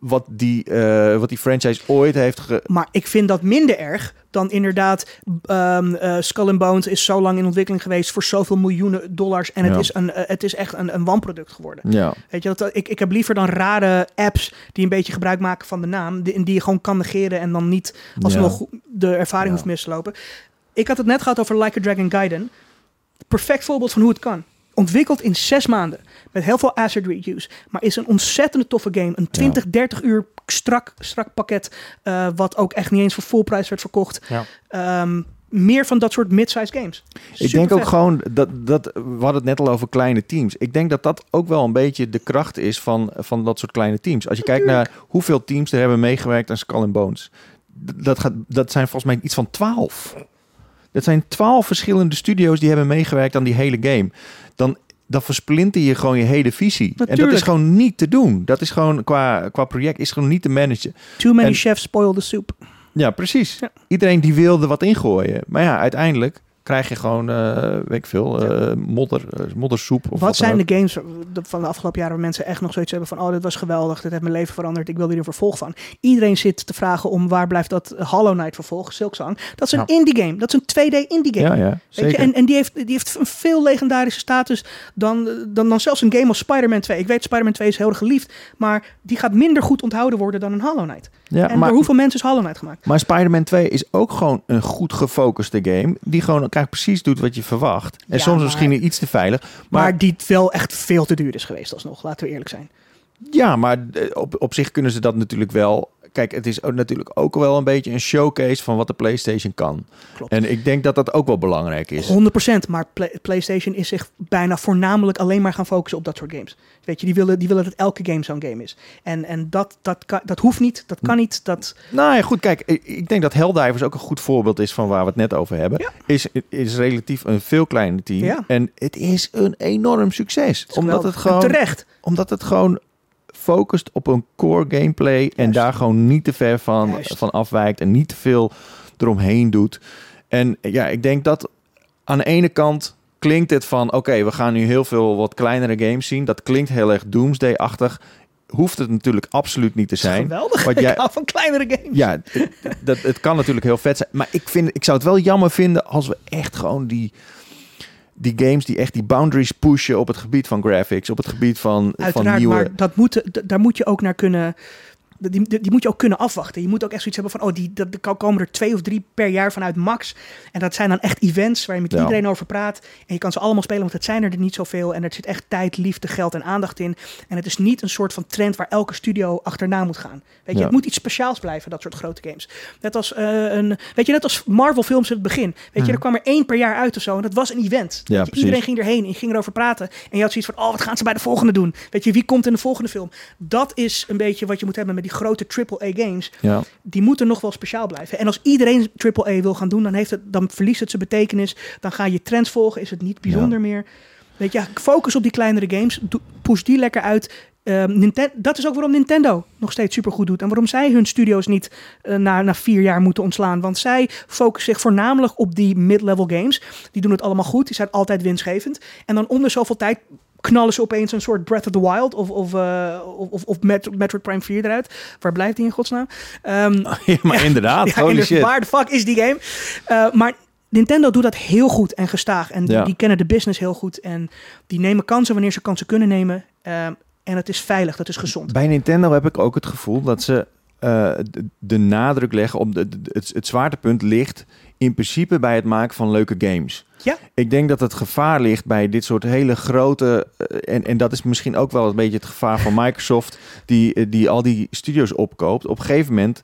A: wat die, eh, wat die franchise ooit heeft ge...
B: Maar ik vind dat minder erg dan inderdaad ehm eh, Skull and Bones is zo lang in ontwikkeling geweest voor zoveel miljoenen dollars en het,
A: Ja.
B: is, een, eh, het is echt een, een wanproduct geworden.
A: Ja.
B: Weet je, dat, ik, ik heb liever dan rare apps die een beetje gebruik maken van de naam, die, die je gewoon kan negeren en dan niet alsnog de ervaring
A: Ja.
B: hoeft mis te lopen. Ik had het net gehad over Like a Dragon Gaiden. Perfect voorbeeld van hoe het kan. Ontwikkeld in zes maanden. Met heel veel asset reviews. Maar is een ontzettende toffe game. Een 20, 30 uur strak, strak pakket. eh, wat ook echt niet eens voor full prijs werd verkocht.
C: Ja.
B: Ehm, meer van dat soort mid-size games.
A: Ik denk ook gewoon dat, dat we hadden het net al over kleine teams. Ik denk dat dat ook wel een beetje de kracht is van, van dat soort kleine teams. Als je kijkt naar hoeveel teams er hebben meegewerkt aan Skull and Bones. Dat, gaat, dat zijn volgens mij iets van twaalf. Dat zijn twaalf verschillende studio's die hebben meegewerkt aan die hele game. Dan, dan versplinter je gewoon je hele visie. En dat is gewoon niet te doen. Dat is gewoon qua, qua project is gewoon niet te managen.
B: Too many
A: En-
B: chefs spoil the soup.
A: Ja, precies.
B: Ja.
A: Iedereen die wilde wat ingooien. Maar ja, uiteindelijk krijg je gewoon, eh, weet ik veel, eh, modder, eh, moddersoep. Of
B: Wat zijn de games van de afgelopen jaren waar mensen echt nog zoiets hebben van... oh, dit was geweldig, dit heeft mijn leven veranderd, ik wil hier een vervolg van. Iedereen zit te vragen om waar blijft dat Hollow Knight vervolg, Silksong. Dat is een indie game, dat is een 2D indie game.
A: Ja, ja,
B: Weet
A: zeker.
B: je? En, en die, heeft, die heeft een veel legendarische status dan, dan, dan zelfs een game als Spider-Man 2. Ik weet, Spider-Man 2 is heel erg geliefd, maar die gaat minder goed onthouden worden dan een Hollow Knight.
A: Ja,
B: en
A: maar,
B: door hoeveel mensen is Hollow Knight gemaakt?
A: maar Spider-Man 2 is ook gewoon een goed gefocuste game. Die gewoon kijk, precies doet wat je verwacht. En
B: Ja,
A: soms
B: maar-
A: misschien iets te veilig.
B: Maar,
A: Maar,
B: die wel echt veel te duur is geweest alsnog, laten we eerlijk zijn.
A: ja, maar eh, op, op zich kunnen ze dat natuurlijk wel. Kijk, het is natuurlijk ook wel een beetje een showcase van wat de PlayStation kan.
B: Klopt.
A: En ik denk dat dat ook wel belangrijk is.
B: 100%, maar Play- PlayStation is zich bijna voornamelijk alleen maar gaan focussen op dat soort games. Weet je, die willen, die willen dat elke game zo'n game is. En, en dat, dat, kan, dat hoeft niet, dat kan niet. Dat,
A: Nou ja, goed, kijk, ik- denk dat Helldivers ook een goed voorbeeld is van waar we het net over hebben.
B: Ja.
A: Is, is relatief een veel kleiner team.
B: Ja.
A: En het is een enorm succes. Omdat
B: geweldig.
A: het, gewoon,
B: En terecht.
A: omdat het gewoon focust op een core gameplay. En daar gewoon niet te ver van,
B: Juist.
A: van afwijkt. En niet te veel eromheen doet. En ja, ik denk dat aan de ene kant klinkt het van... Oké, we gaan nu heel veel wat kleinere games zien. Dat klinkt heel erg Doomsday-achtig. Hoeft het natuurlijk absoluut niet te zijn.
B: geweldig.
A: Wat jij-
B: van kleinere games.
A: Ja, het, dat, het kan natuurlijk heel vet zijn. Maar ik, vind, ik zou het wel jammer vinden als we echt gewoon die, die games die echt die boundaries pushen op het gebied van graphics, op het gebied van, van
B: Uiteraard,
A: nieuwe.
B: maar dat moet, daar moet je ook naar kunnen die, die, die moet je ook kunnen afwachten. Je moet ook echt zoiets hebben van, oh, die, dat, er komen er twee of drie per jaar vanuit max. En dat zijn dan echt events waar je met
A: Ja.
B: iedereen over praat. En je kan ze allemaal spelen, want het zijn er niet zoveel. En er zit echt tijd, liefde, geld en aandacht in. En het is niet een soort van trend waar elke studio achterna moet gaan. Weet je,
A: Ja.
B: het moet iets speciaals blijven, dat soort grote games. Net als, eh, een, weet je, net als Marvel films in het begin. Weet je, er kwam er één per jaar uit of zo. En dat was een event.
A: Ja,
B: je, iedereen ging erheen en ging erover praten. En je had zoiets van, oh, wat gaan ze bij de volgende doen? Weet je, wie komt in de volgende film? Dat is een beetje wat je moet hebben met die grote AAA games.
A: Ja.
B: Die moeten nog wel speciaal blijven. En als iedereen AAA wil gaan doen, dan, heeft het, dan verliest het zijn betekenis. Dan ga je trends volgen, is het niet bijzonder meer. Weet je, focus op die kleinere games. Push die lekker uit. Ehm, Ninten- dat is ook waarom Nintendo nog steeds supergoed doet. En waarom zij hun studio's niet eh, na, na vier jaar moeten ontslaan. Want zij focussen zich voornamelijk op die mid-level games. Die doen het allemaal goed. Die zijn altijd winstgevend. En dan onder zoveel tijd knallen ze opeens een soort Breath of the Wild of, of, eh, of, of, of Met- Metroid Prime 4 eruit. Waar blijft die in godsnaam? Ehm,
A: Ja, maar inderdaad,
B: ja,
A: holy shit.
B: Waar de fuck is die game? Eh, maar Nintendo doet dat heel goed en gestaag. En die, kennen de business heel goed. En die nemen kansen wanneer ze kansen kunnen nemen. Eh, en het is veilig, dat is gezond.
A: Bij Nintendo heb ik ook het gevoel dat ze eh, de, de nadruk leggen op de, de- het, het zwaartepunt ligt in principe bij het maken van leuke games.
B: Ja.
A: Ik denk dat het gevaar ligt bij dit soort hele grote. eh, en, en dat is misschien ook wel een beetje het gevaar van Microsoft, die, eh, die al die studios opkoopt. Op een gegeven moment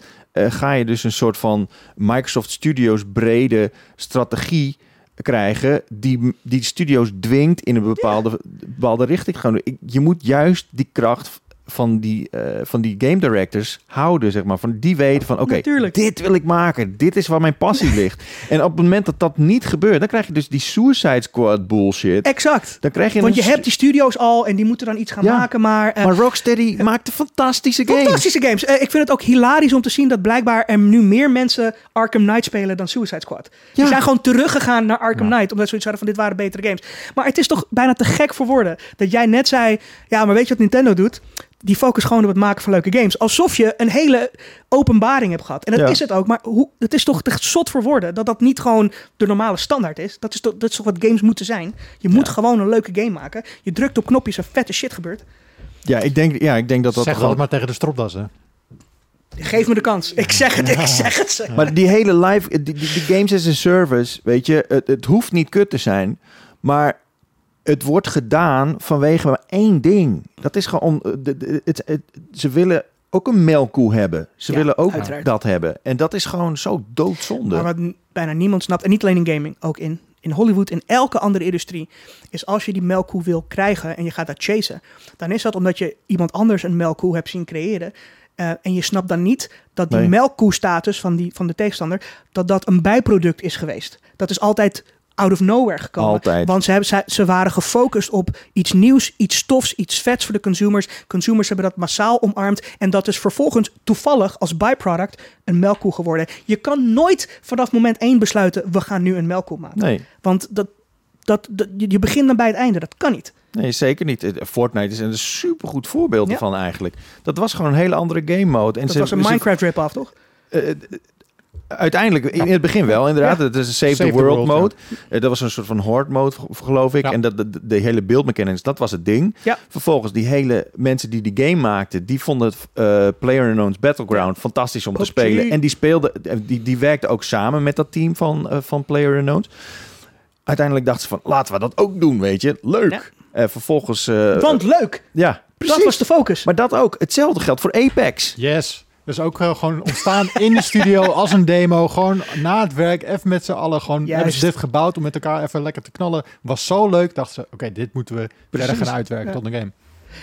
A: ga je dus een soort van Microsoft Studios brede strategie krijgen die die studios dwingt in een bepaalde, bepaalde richting te gaan. Ik- Je moet juist die kracht van die, eh, van die game directors houden, zeg maar. Van die weten van, oké,
B: Natuurlijk.
A: dit wil ik maken. Dit is waar mijn passie ligt. En op het moment dat dat niet gebeurt, dan krijg je dus die Suicide Squad bullshit.
B: Exact.
A: Dan krijg je
B: Want je hebt die studio's al en die moeten dan iets gaan
A: Ja.
B: maken. Maar, eh,
A: Maar Rocksteady maakte fantastische games.
B: fantastische games. Eh, ik vind het ook hilarisch om te zien dat blijkbaar er nu meer mensen Arkham Knight spelen dan Suicide Squad. Die
A: Ja.
B: zijn gewoon teruggegaan naar Arkham
C: Ja.
B: Knight. Omdat ze zoiets hadden van dit waren betere games. Maar het is toch bijna te gek voor woorden. Dat jij net zei, ja maar weet je wat Nintendo doet? Die focus gewoon op het maken van leuke games. Alsof je een hele openbaring hebt gehad. En dat
A: Ja.
B: is het ook. Maar hoe, het is toch te zot voor woorden. Dat dat niet gewoon de normale standaard is. Dat is toch, dat is toch wat games moeten zijn. Je moet gewoon een leuke game maken. Je drukt op knopjes en vette shit gebeurt.
A: Ja, ik denk, ja, ik denk dat dat
C: zeg
A: wel-
C: maar tegen de stropdassen.
B: Geef me de kans. Ik zeg het, ik zeg het. ze.
A: Maar die hele live, die, die, die games as a service, weet je, het, het hoeft niet kut te zijn, maar het wordt gedaan vanwege maar één ding. Dat is gewoon, om- de, de- het, het- ze willen ook een melkkoe hebben. Ze
B: Ja,
A: willen ook
B: uiteraard.
A: dat hebben. En dat is gewoon zo doodzonde.
B: Maar wat bijna niemand snapt, en niet alleen in gaming, ook in, in Hollywood, in elke andere industrie, is als je die melkkoe wil krijgen en je gaat dat chasen, dan is dat omdat je iemand anders een melkkoe hebt zien creëren. Eh, en je snapt dan niet dat die
A: Nee.
B: melkkoe-status van, die, van de tegenstander, dat dat een bijproduct is geweest. Dat is altijd out of nowhere gekomen.
A: Altijd.
B: Want ze, hebben, ze, ze waren gefocust op iets nieuws, iets stofs, iets vets voor de consumers. Consumers hebben dat massaal omarmd. En dat is vervolgens toevallig als byproduct een melkkoe geworden. Je kan nooit vanaf moment één besluiten, we gaan nu een melkkoe maken.
A: Nee,
B: Want dat, dat, dat, je begint dan bij het einde. Dat kan niet.
A: nee, zeker niet. Eh, Fortnite is een supergoed voorbeeld
B: Ja.
A: ervan eigenlijk. Dat was gewoon een hele andere game mode. En
B: Dat
A: ze,
B: was een Minecraft rip-off, toch?
A: Eh, eh, uiteindelijk, in het begin wel, inderdaad. Het is een save,
C: Save
A: the
C: the
A: world, mode. Eh, dat was een soort van horde mode, geloof ik.
C: Ja.
A: En dat, de, de hele beeldmechanics, dat was het ding.
B: Ja.
A: Vervolgens, die hele mensen die die game maakten, die vonden het eh PlayerUnknown's Battleground fantastisch om te spelen. En die speelden, eh, die, die werkten ook samen met dat team van, eh van PlayerUnknown's. Uiteindelijk dachten ze van, laten we dat ook doen, weet je. Leuk.
B: Ja.
A: Eh, vervolgens, eh,
B: Want leuk,
A: ja, precies.
B: dat was de focus.
A: Maar dat ook. Hetzelfde geldt voor Apex.
C: Yes. Dus ook eh, gewoon ontstaan in de studio als een demo. Gewoon na het werk, even met z'n allen. Gewoon
B: Juist.
C: hebben ze dit gebouwd om met elkaar even lekker te knallen. Was zo leuk. Dachten ze, oké, dit moeten we verder gaan uitwerken
B: Ja.
C: tot een game.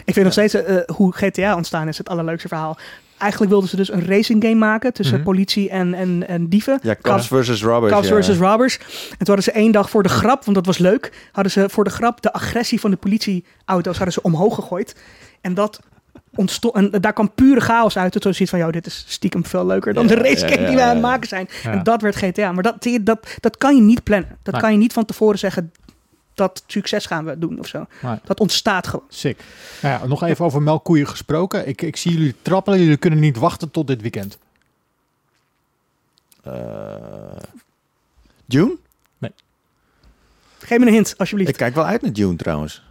B: Ik vind nog steeds eh, hoe GTA ontstaan is het allerleukste verhaal. Eigenlijk wilden ze dus een racing game maken tussen
C: Mhm.
B: politie en, en, en dieven.
A: Ja, Cops versus Robbers.
B: Cops
A: ja.
B: versus robbers. En toen hadden ze één dag voor de grap, want dat was leuk, hadden ze voor de grap de agressie van de politieauto's hadden ze omhoog gegooid. En dat ontstond, en daar kwam pure chaos uit. Toen zoiets van, joh, dit is stiekem veel leuker dan
A: Ja,
B: de race
A: ja,
B: game
A: ja,
B: die we aan het maken zijn.
C: Ja.
B: En dat werd GTA. Maar dat, zie je, dat, dat kan je niet plannen. Dat
C: Nee.
B: kan je niet van tevoren zeggen, dat succes gaan we doen of zo.
C: Nee.
B: Dat ontstaat gewoon.
C: Sick. Nou ja, nog even over melkkoeien gesproken. Ik, ik zie jullie trappelen. Jullie kunnen niet wachten tot dit weekend.
A: Eh, June?
B: Geef me een hint, alsjeblieft.
A: Ik kijk wel uit naar June trouwens.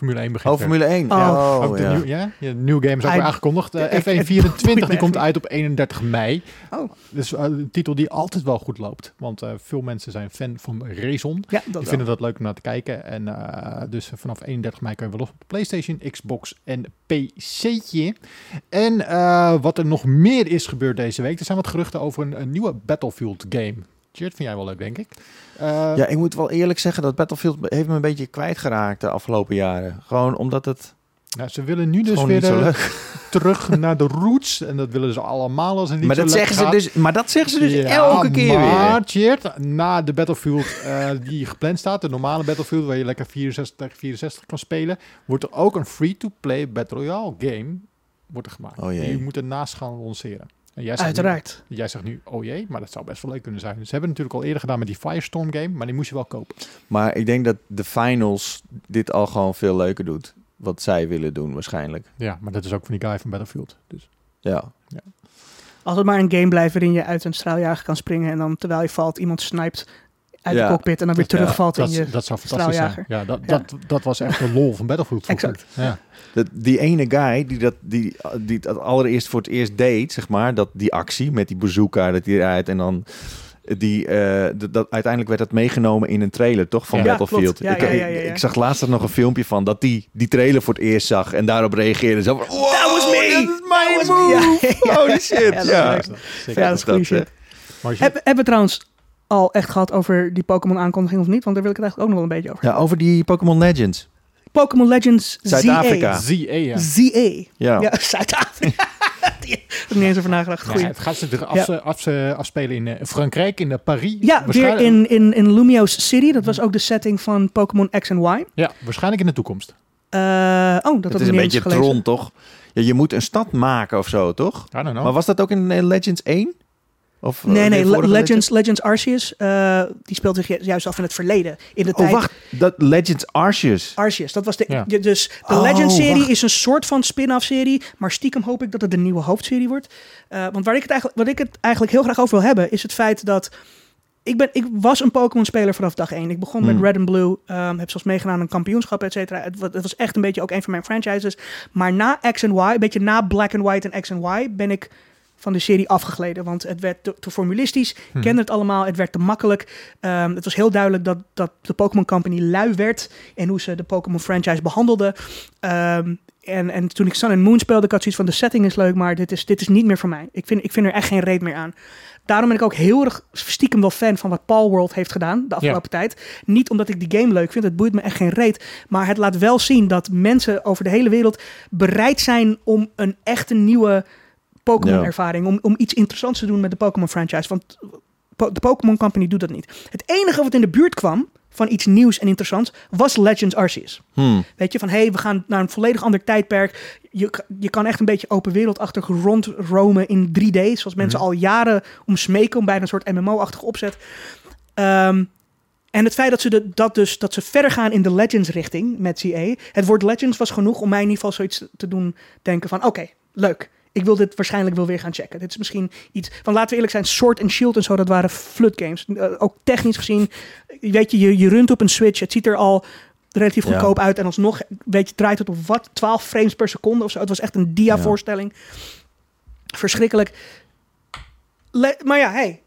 C: Formule 1 begint
A: Oh. Formule 1.
B: Oh.
C: Ook de
A: ja.
C: nieuw, ja? Ja, nieuwe game is ook weer aangekondigd. Eh,
B: Ik- ik-
C: F1
B: ik-
C: 24 die komt uit op 31 mei.
B: Oh,
C: Dus eh, een titel die altijd wel goed loopt. Want eh, veel mensen zijn fan van Racon.
B: ja, dat
C: Die
B: wel.
C: vinden dat leuk om naar te kijken. En eh, dus vanaf 31 mei kan je wel los op de PlayStation, Xbox en PC'tje. En eh, wat er nog meer is gebeurd deze week. Er zijn wat geruchten over een, een nieuwe Battlefield game. Cheert, vind jij wel leuk, denk ik. Eh,
A: Ja, ik moet wel eerlijk zeggen dat Battlefield heeft me een beetje kwijtgeraakt de afgelopen jaren. Gewoon omdat het
C: nou, ze willen nu dus weer terug naar de roots. En dat willen ze allemaal als niet
A: Maar dat, zeggen ze
C: gaat.
A: dus, maar dat zeggen ze dus
C: Ja,
A: elke keer
C: maar,
A: weer.
C: Tjeerd, na de Battlefield eh, die gepland staat, de normale Battlefield waar je lekker 64 tegen 64 kan spelen, wordt er ook een free-to-play Battle Royale game wordt er gemaakt.
A: Oh jee.
C: Die moet ernaast gaan lanceren. En jij zegt
B: Uiteraard.
C: Nu, jij zegt nu, oh jee, maar dat zou best wel leuk kunnen zijn. Ze hebben het natuurlijk al eerder gedaan met die Firestorm game, maar die moest je wel kopen.
A: Maar ik denk dat de finals dit al gewoon veel leuker doet. Wat zij willen doen waarschijnlijk.
C: Ja, maar dat is ook van die guy van Battlefield. Dus
A: Ja.
B: Als het maar een game blijft waarin je uit een straaljager kan springen en dan terwijl je valt iemand sniped uit
A: Ja.
B: de cockpit en dan weer
A: Dat- ja,
B: terugvalt
C: dat,
B: in je...
C: dat zou fantastisch zijn. Ja, dat,
B: Ja.
C: Dat, dat was echt de lol van Battlefield.
B: Exact.
C: Ja.
A: Dat, die ene guy die dat, die, die dat allereerst voor het eerst deed, zeg maar, dat, die actie met die bazooka, dat hij eruit en dan die, eh, dat, dat, uiteindelijk werd dat meegenomen in een trailer, toch, van
C: Ja,
A: Battlefield. ik,
B: ja,
A: ik-
B: ja, ja, ja.
A: ik zag laatst nog een filmpje van dat die die trailer voor het eerst zag en daarop reageerde. Zo van, wow,
B: That was me!
A: that is my move! Holy shit,
B: Ja, dat is
A: ja.
B: dat
A: dat,
B: Heb, hebben we trouwens al echt gehad over die Pokémon aankondiging of niet? Want daar wil ik het eigenlijk ook nog wel een beetje over.
A: Ja, over die Pokémon Legends.
B: Pokémon Legends
A: Zuid-Afrika.
B: ZA.
C: ZA, ja.
B: ZA.
A: Ja.
B: Ja, Zuid-Afrika. Die heb ik niet eens over nagedacht.
C: Ja, het gaat zich af, af, afspelen in eh, Frankrijk, in eh, Paris.
B: Ja, weer
C: Waarschijnlijk-
B: in, in, in Lumio's City. Dat was ook de setting van Pokémon X en Y.
C: Ja, waarschijnlijk in de toekomst.
B: Eh, oh, dat
A: Het is
B: ik
A: een beetje
B: gelezen.
A: Tron, toch? Ja, je moet een stad maken of zo, toch?
C: I don't know.
A: Maar was dat ook in Legends 1? Of, eh,
B: Nee, nee, Le- Legends, Legends Arceus, eh, die speelt zich ju- juist af in het verleden. In de
A: Oh,
B: tijd
A: wacht. Dat Legends Arceus.
B: Arceus, dat was de,
C: Ja.
B: dus de
A: Oh,
B: Legends-serie is een soort van spin-off serie, maar stiekem hoop ik dat het de nieuwe hoofdserie wordt. Eh, want waar ik het eigenlijk, wat ik het eigenlijk heel graag over wil hebben, is het feit dat ik, ben, ik was een Pokémon-speler vanaf dag één. Ik begon
A: Hmm.
B: met Red and Blue, ehm, heb zelfs meegedaan aan een kampioenschap, et cetera. Het, het was echt een beetje ook een van mijn franchises. Maar na X en Y, een beetje na Black and White en X en Y, ben ik van de serie afgegleden. Want het werd te, te formulistisch,
C: Hm.
B: kende het allemaal, het werd te makkelijk. Ehm, het was heel duidelijk dat, dat de Pokémon Company lui werd en hoe ze de Pokémon franchise behandelde. Ehm, en, en toen ik Sun and Moon speelde, ik had zoiets van de setting is leuk, maar dit is, dit is niet meer voor mij. Ik vind, ik vind er echt geen reet meer aan. Daarom ben ik ook heel erg stiekem wel fan van wat Paul World heeft gedaan de afgelopen tijd. Niet omdat ik die game leuk vind, het boeit me echt geen reet. Maar het laat wel zien dat mensen over de hele wereld bereid zijn om een echte nieuwe Pokémon-ervaring, om, om iets interessants te doen met de Pokémon franchise. Want Po- de Pokémon Company doet dat niet. Het enige wat in de buurt kwam van iets nieuws en interessants was Legends Arceus.
A: Hmm.
B: Weet je, van hé, hey, we gaan naar een volledig ander tijdperk. Je, je kan echt een beetje open wereldachtig rondromen in 3D. Zoals mensen
C: Mhm.
B: al jaren om smeken, om bijna een soort MMO-achtige opzet. Ehm, en het feit dat ze, de, dat, dus, dat ze verder gaan in de Legends-richting met CA. Het woord Legends was genoeg om mij in ieder geval zoiets te doen denken van... Oké, leuk. Ik wil dit waarschijnlijk wel weer gaan checken. Dit is misschien iets van, laten we eerlijk zijn, Sword and Shield en zo, dat waren flut games. Eh, ook technisch gezien, weet je, je, je runt op een Switch. Het ziet er al relatief
A: Ja.
B: goedkoop uit. En alsnog, weet je, draait het op wat? 12 frames per seconde of zo. Het was echt een dia-voorstelling. Verschrikkelijk. Le- maar ja, hey.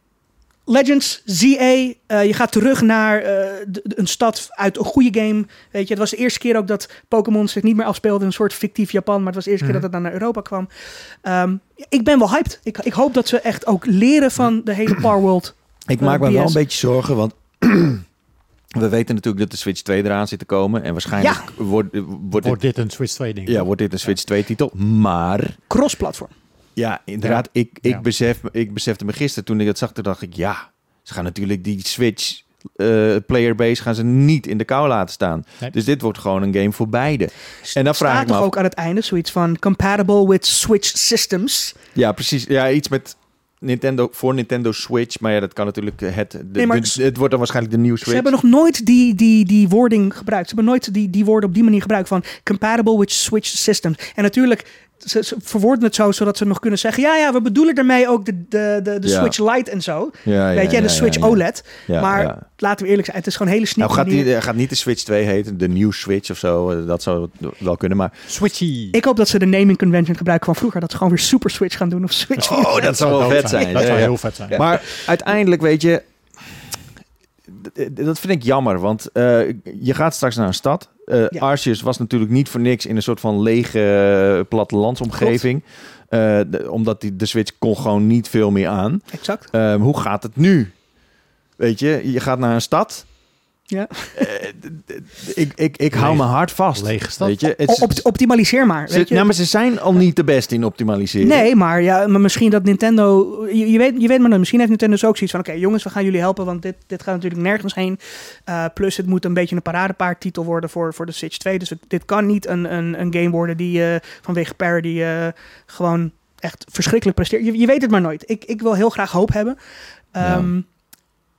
B: Legends, ZA, eh, je gaat terug naar eh, de- de- een stad uit een goede game. Weet je, het was de eerste keer ook dat Pokémon zich niet meer afspeelde in een soort fictief Japan. Maar het was de eerste
C: Mhm.
B: keer dat het dan naar Europa kwam. Ehm, ik ben wel hyped. Ik, ik hoop dat ze echt ook leren van de hele Power World.
A: Ik
B: Eh,
A: maak me wel een beetje zorgen, want we weten natuurlijk dat de Switch 2 eraan zit te komen. En waarschijnlijk wordt, wordt,
C: Wordt
A: dit,
C: dit een Switch 2 ding?
A: ja, wordt dit een Switch 2 titel. Maar
B: Cross-platform.
A: Ja, inderdaad, ik, ik,
C: Ja.
A: Besef, ik besefte me gisteren toen ik het zag, toen dacht ik, ja, ze gaan natuurlijk die Switch eh, playerbase gaan ze niet in de kou laten staan.
C: Nee.
A: Dus dit wordt gewoon een game voor beide. En dan vraag
B: Staat
A: ik me af,
B: ook aan het einde zoiets van compatible with Switch systems.
A: ja precies, ja iets met Nintendo voor Nintendo Switch, maar ja, dat kan natuurlijk het, de,
B: Nee, maar
A: de- het wordt dan waarschijnlijk de nieuwe
B: Ze
A: Switch.
B: hebben nog nooit die, die, die wording gebruikt. Ze hebben nooit die, die woorden op die manier gebruikt van compatible with Switch systems. En natuurlijk, ze, ze verwoorden het zo, zodat ze nog kunnen zeggen... ja, ja, we bedoelen daarmee ook de, de, de, de
A: Ja.
B: Switch Lite en zo.
A: Ja, ja,
B: Weet je, en de Switch
A: ja, ja.
B: OLED.
A: Ja,
B: maar
A: ja.
B: laten we eerlijk zijn, het is gewoon hele
A: Nou,
B: sneaky
A: gaat, die,
B: manier.
A: eh, gaat niet de Switch 2 heten, de New Switch of zo. eh, Dat zou wel kunnen, maar...
C: Switchy.
B: Ik hoop dat ze de naming convention gebruiken van vroeger. Dat ze gewoon weer Super Switch gaan doen of Switch.
A: Oh, dat zou wel vet zijn.
C: Dat zou
A: ja.
C: heel vet zijn.
A: Maar uiteindelijk, weet je... Dat vind ik jammer, want eh, je gaat straks naar een stad.
B: Ja.
A: Arceus was natuurlijk niet voor niks in een soort van lege eh, plattelandsomgeving. De- omdat die, de Switch kon gewoon niet veel meer aan.
B: Exact.
A: Ehm, hoe gaat het nu? Weet je, je gaat naar een stad.
B: Ja.
A: Eh, ik, ik, ik hou mijn hart vast.
C: Lege stad.
A: Weet je,
B: op- optimaliseer maar.
A: ze,
B: Weet je?
A: nou, maar ze zijn al niet de beste in optimaliseren.
B: Nee, maar, ja, maar misschien dat Nintendo... Je, je, weet, je weet maar nooit, misschien heeft Nintendo dus ook zoiets van... Oké, jongens, we gaan jullie helpen, want dit, dit gaat natuurlijk nergens heen. Uh, plus, het moet een beetje een paradepaardtitel worden voor, voor de Switch 2. Dus het- dit kan niet een, een, een game worden die eh, vanwege parody eh, gewoon echt verschrikkelijk presteert. Je, je weet het maar nooit. Ik, ik wil heel graag hoop hebben. Ehm,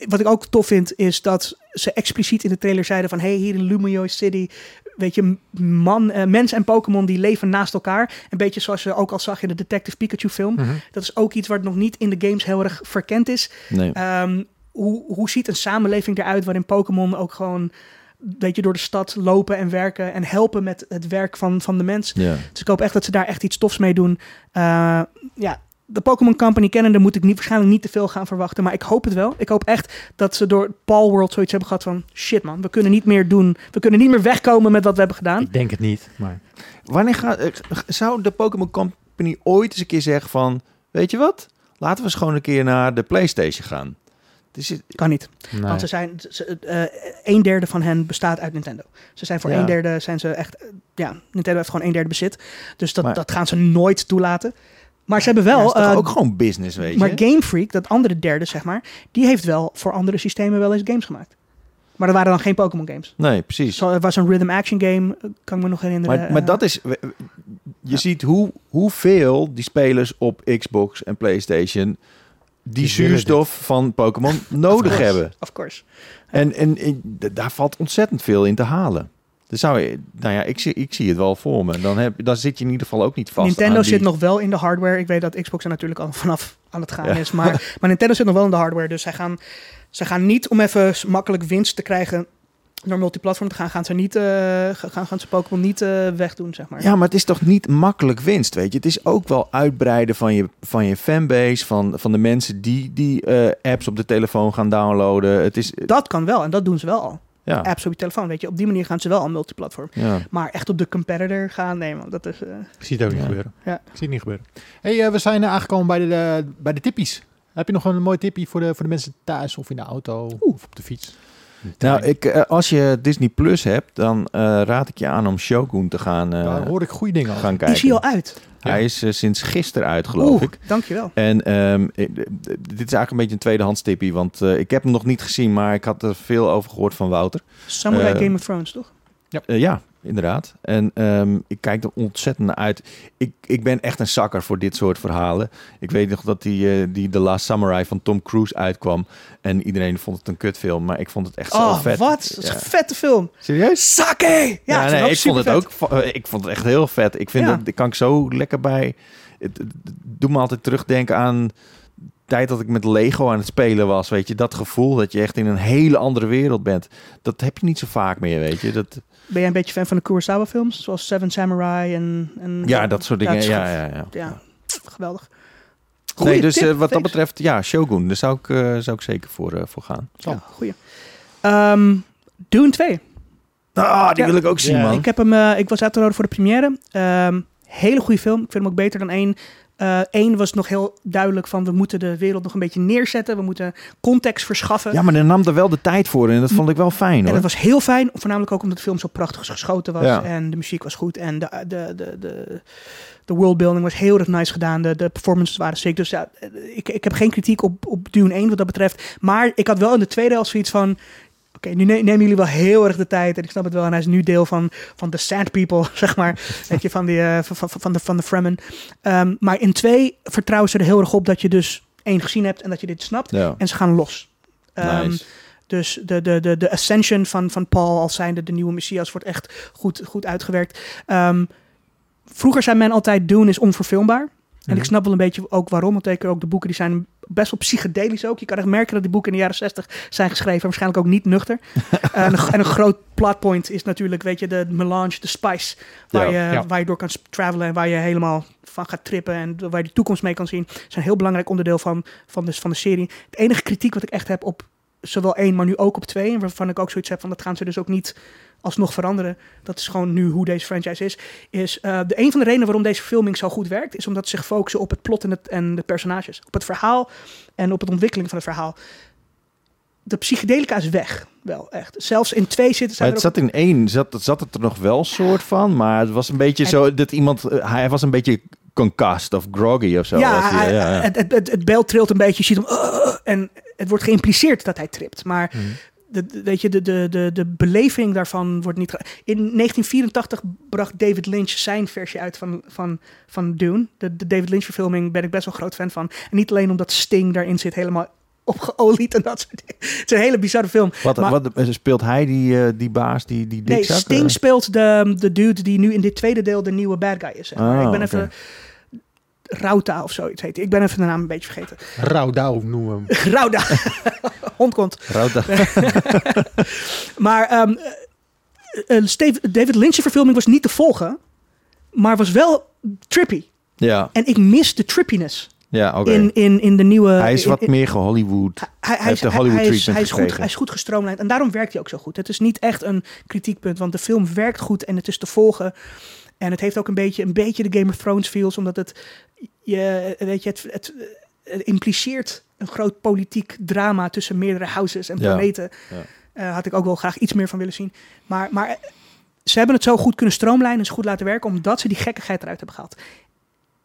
B: Wat ik ook tof vind, is dat ze expliciet in de trailer zeiden van... hey, hier in Lumio City, weet je, man, eh, mens en Pokémon die leven naast elkaar. Een beetje zoals je ook al zag in de Detective Pikachu film.
C: Mhm.
B: Dat is ook iets wat nog niet in de games heel erg verkend is.
A: Nee.
B: Ehm, hoe, hoe ziet een samenleving eruit waarin Pokémon ook gewoon... Weet je, door de stad lopen en werken en helpen met het werk van, van de mens.
A: Ja.
B: Dus ik hoop echt dat ze daar echt iets tofs mee doen. Eh, ja, de Pokémon Company kennende moet ik niet, waarschijnlijk niet te veel gaan verwachten. Maar ik hoop het wel. Ik hoop echt dat ze door Paul World zoiets hebben gehad van... Shit man, we kunnen niet meer doen. We kunnen niet meer wegkomen met wat we hebben gedaan.
C: Ik denk het niet, maar...
A: Wanneer gaat, eh, zou de Pokémon Company ooit eens een keer zeggen van... Weet je wat? Laten we eens gewoon een keer naar de Playstation gaan. Dus het-
B: Kan niet.
C: Nee.
B: Want ze zijn, ze, eh, een derde van hen bestaat uit Nintendo. Ze zijn voor
A: Ja.
B: een derde, zijn ze echt, eh, ja, Nintendo heeft gewoon een derde bezit. Dus dat,
A: Maar-
B: dat gaan ze nooit toelaten. Maar ze hebben
A: ja,
B: wel,
A: is toch
B: eh,
A: ook gewoon business, weet je?
B: maar Game Freak, dat andere derde zeg maar, die heeft wel voor andere systemen wel eens games gemaakt. Maar dat waren dan geen Pokémon games.
A: Nee, precies.
B: Zo, er was een rhythm action game, eh, kan ik me nog herinneren.
A: Maar, maar
B: eh,
A: dat is... Je
B: Ja.
A: ziet hoe, hoeveel die spelers op Xbox en Playstation... die zuurstof van Pokémon nodig hebben.
B: Of course.
A: En, en, daar valt ontzettend veel in te halen. Dus zou je, nou ja, ik zie, ik zie het wel voor me. Dan, heb, dan zit je in ieder geval ook niet vast
B: Nintendo
A: die-
B: zit nog wel in de hardware. Ik weet dat Xbox er natuurlijk al vanaf aan het gaan
A: Ja.
B: is. Maar, maar Nintendo zit nog wel in de hardware. Dus zij gaan, zij gaan niet om even makkelijk winst te krijgen door multiplatform te gaan, gaan ze niet, eh, gaan, gaan ze Pokémon niet eh, wegdoen, zeg maar.
A: Ja, maar het is toch niet makkelijk winst, weet je. Het is ook wel uitbreiden van je, van je fanbase, van, van de mensen die die eh, apps op de telefoon gaan downloaden. Het is,
B: Dat kan wel en dat doen ze wel al.
A: Ja,
B: Apps op je telefoon, weet je. Op die manier gaan ze wel al multiplatform.
A: ja.
B: Maar echt op de competitor gaan, nee man, dat is... eh,
C: Ik zie het ook niet
A: Ja.
C: gebeuren.
B: Ja.
C: Ik zie het niet gebeuren. hey, eh, we zijn aangekomen bij de, eh, bij de tippies. Heb je nog een mooi tippie voor de, voor de mensen thuis of in de auto of op de fiets?
A: Nou, ik, eh, als je Disney Plus hebt, dan eh, raad ik je aan om Shogun te gaan, eh,
C: Daar hoor ik goede dingen over.
A: gaan
B: die
A: kijken.
B: is hier al uit.
A: Hij is sinds gisteren uit, geloof
B: Oeh,
A: ik.
B: dankjewel.
A: En ehm, ik- d- dit is eigenlijk een beetje een tweedehands tippie, want eh, ik heb hem nog niet gezien, maar ik had er veel over gehoord van Wouter.
B: Samurai Game of Thrones, toch?
A: Eh, ja, inderdaad. En ehm, ik kijk er ontzettend naar uit. Ik, ik ben echt een zakker voor dit soort verhalen. Ik weet nog dat die, eh, die The Last Samurai van Tom Cruise uitkwam. En iedereen vond het een kutfilm, maar ik vond het echt zo
B: Oh,
A: vet.
B: wat? Dat is een vette film.
A: Serieus?
B: Sake! Ja,
A: Ja,
B: ik,
A: nee, ik vond het ook. eh, Ik vond het echt heel vet. Ik vind
B: Ja.
A: dat, daar kan ik zo lekker bij. Het, het- het doet me altijd terugdenken aan tijd dat ik met Lego aan het spelen was. Weet je, dat gevoel dat je echt in een hele andere wereld bent. Dat heb je niet zo vaak meer, weet je. Dat,
B: Ben jij een beetje fan van de Kurosawa films? Zoals Seven Samurai en... en
A: ja, dat soort dingen. Ja, ja, ja.
B: ja, geweldig.
A: nee,
B: Goeie
A: dus
B: tip,
A: eh, wat dat betreft, ja, Shogun. Daar zou ik, eh, zou ik zeker voor, eh, voor gaan.
B: Ja, goeie. Ehm, Dune 2.
A: Ah, die
B: Ja.
A: wil ik ook zien, man.
B: Ik, heb hem, ik was uitgenodigd voor de première. Ehm, hele goede film. Ik vind hem ook beter dan één. Eén was nog heel duidelijk van we moeten de wereld nog een beetje neerzetten. We moeten context verschaffen.
A: Ja, maar er nam er wel de tijd voor en dat vond ik wel fijn,
B: En
A: hoor.
B: dat was heel fijn, voornamelijk ook omdat de film zo prachtig geschoten was.
A: Ja.
B: En de muziek was goed. En de, de, de, de, de worldbuilding was heel erg nice gedaan. De, de performances waren sick. Dus ja, ik, ik heb geen kritiek op, op Dune 1 wat dat betreft. Maar ik had wel in de tweede helft zoiets van... Oké, nu ne- nemen jullie wel heel erg de tijd. En ik snap het wel. En hij is nu deel van, van de Sand People, zeg maar. Weet je, van, die, eh, van, de, van de Fremen. Ehm, maar in twee vertrouwen ze er heel erg op dat je dus één gezien hebt en dat je dit snapt.
A: Ja,
B: En ze gaan los. Ehm,
A: nice.
B: dus de, de, de, de ascension van, van Paul als zijnde de nieuwe Messias wordt echt goed, goed uitgewerkt. Ehm, vroeger zei men altijd, Dune is onverfilmbaar. En
C: Mhm.
B: ik snap wel een beetje ook waarom. Want zeker ook de boeken die zijn best wel psychedelisch ook. Je kan echt merken dat die boeken in de jaren 60 zijn geschreven. Waarschijnlijk ook niet nuchter. en, een, en een groot plotpoint is natuurlijk, weet je, de melange, de spice. Waar,
A: Ja.
B: je,
C: Ja.
B: waar je door kan travelen en waar je helemaal van gaat trippen. En waar je de toekomst mee kan zien. is een heel belangrijk onderdeel van, van, de, van de serie. Het enige kritiek wat ik echt heb op zowel één, maar nu ook op twee. En waarvan ik ook zoiets heb van, dat gaan ze dus ook niet alsnog veranderen. Dat is gewoon nu hoe deze franchise is. Is eh, de een van de redenen waarom deze filming zo goed werkt, is omdat ze zich focussen op het plot en, het, en de personages. Op het verhaal en op het ontwikkeling van het verhaal. De psychedelica is weg, wel echt. Zelfs in twee zitten
A: Maar het
B: ook-
A: zat in één, zat, zat het er nog wel soort van, maar het was een beetje
B: En-
A: zo dat iemand, eh, hij was een beetje concussed of groggy of zo.
B: ja,
A: was hij,
B: hij-
A: ja, ja.
B: Het, het, het, het beeld trilt een beetje. Je ziet hem. "Ugh", en het wordt geïmpliceerd dat hij tript. Maar
C: Mhm.
B: De, weet je, de, de, de, de beleving daarvan wordt niet. In 1984 bracht David Lynch zijn versie uit van, van, van Dune. De, de David Lynch-verfilming ben ik best wel groot fan van. En niet alleen omdat Sting daarin zit, helemaal opgeolied en dat soort dingen. Het is een hele bizarre film.
A: Wat,
B: maar-
A: wat speelt hij, die, eh, die baas, die, die
B: Nee? Sting
A: Eh,
B: speelt de, de dude die nu in dit tweede deel de nieuwe bad guy is. zeg maar.
A: Ah,
B: ik ben even. Rauta of zoiets heet. Ik ben even de naam een beetje vergeten.
C: Rauwdauw noemen we hem.
B: Rauda. Hond komt.
A: Rauta.
B: Maar Steve- David Lynch's verfilming was niet te volgen, maar was wel trippy.
A: Ja,
B: En ik mis de trippiness
A: ja oké.
B: in, in, in de nieuwe...
A: Hij is wat
B: in-
A: meer gehollywood.
B: hij, hij,
A: heeft de Hollywood
B: hij
A: treatment
B: hij, is goed, hij is goed gestroomlijnd en daarom werkt hij ook zo goed. Het is niet echt een kritiekpunt, want de film werkt goed en het is te volgen. En het heeft ook een beetje, een beetje de Game of Thrones feels, omdat het, je, weet je, het, het, het impliceert een groot politiek drama tussen meerdere houses en
A: Ja.
B: planeten.
A: Ja.
B: Eh, had ik ook wel graag iets meer van willen zien. Maar, maar ze hebben het zo goed kunnen stroomlijnen en zo goed laten werken, omdat ze die gekkigheid eruit hebben gehaald.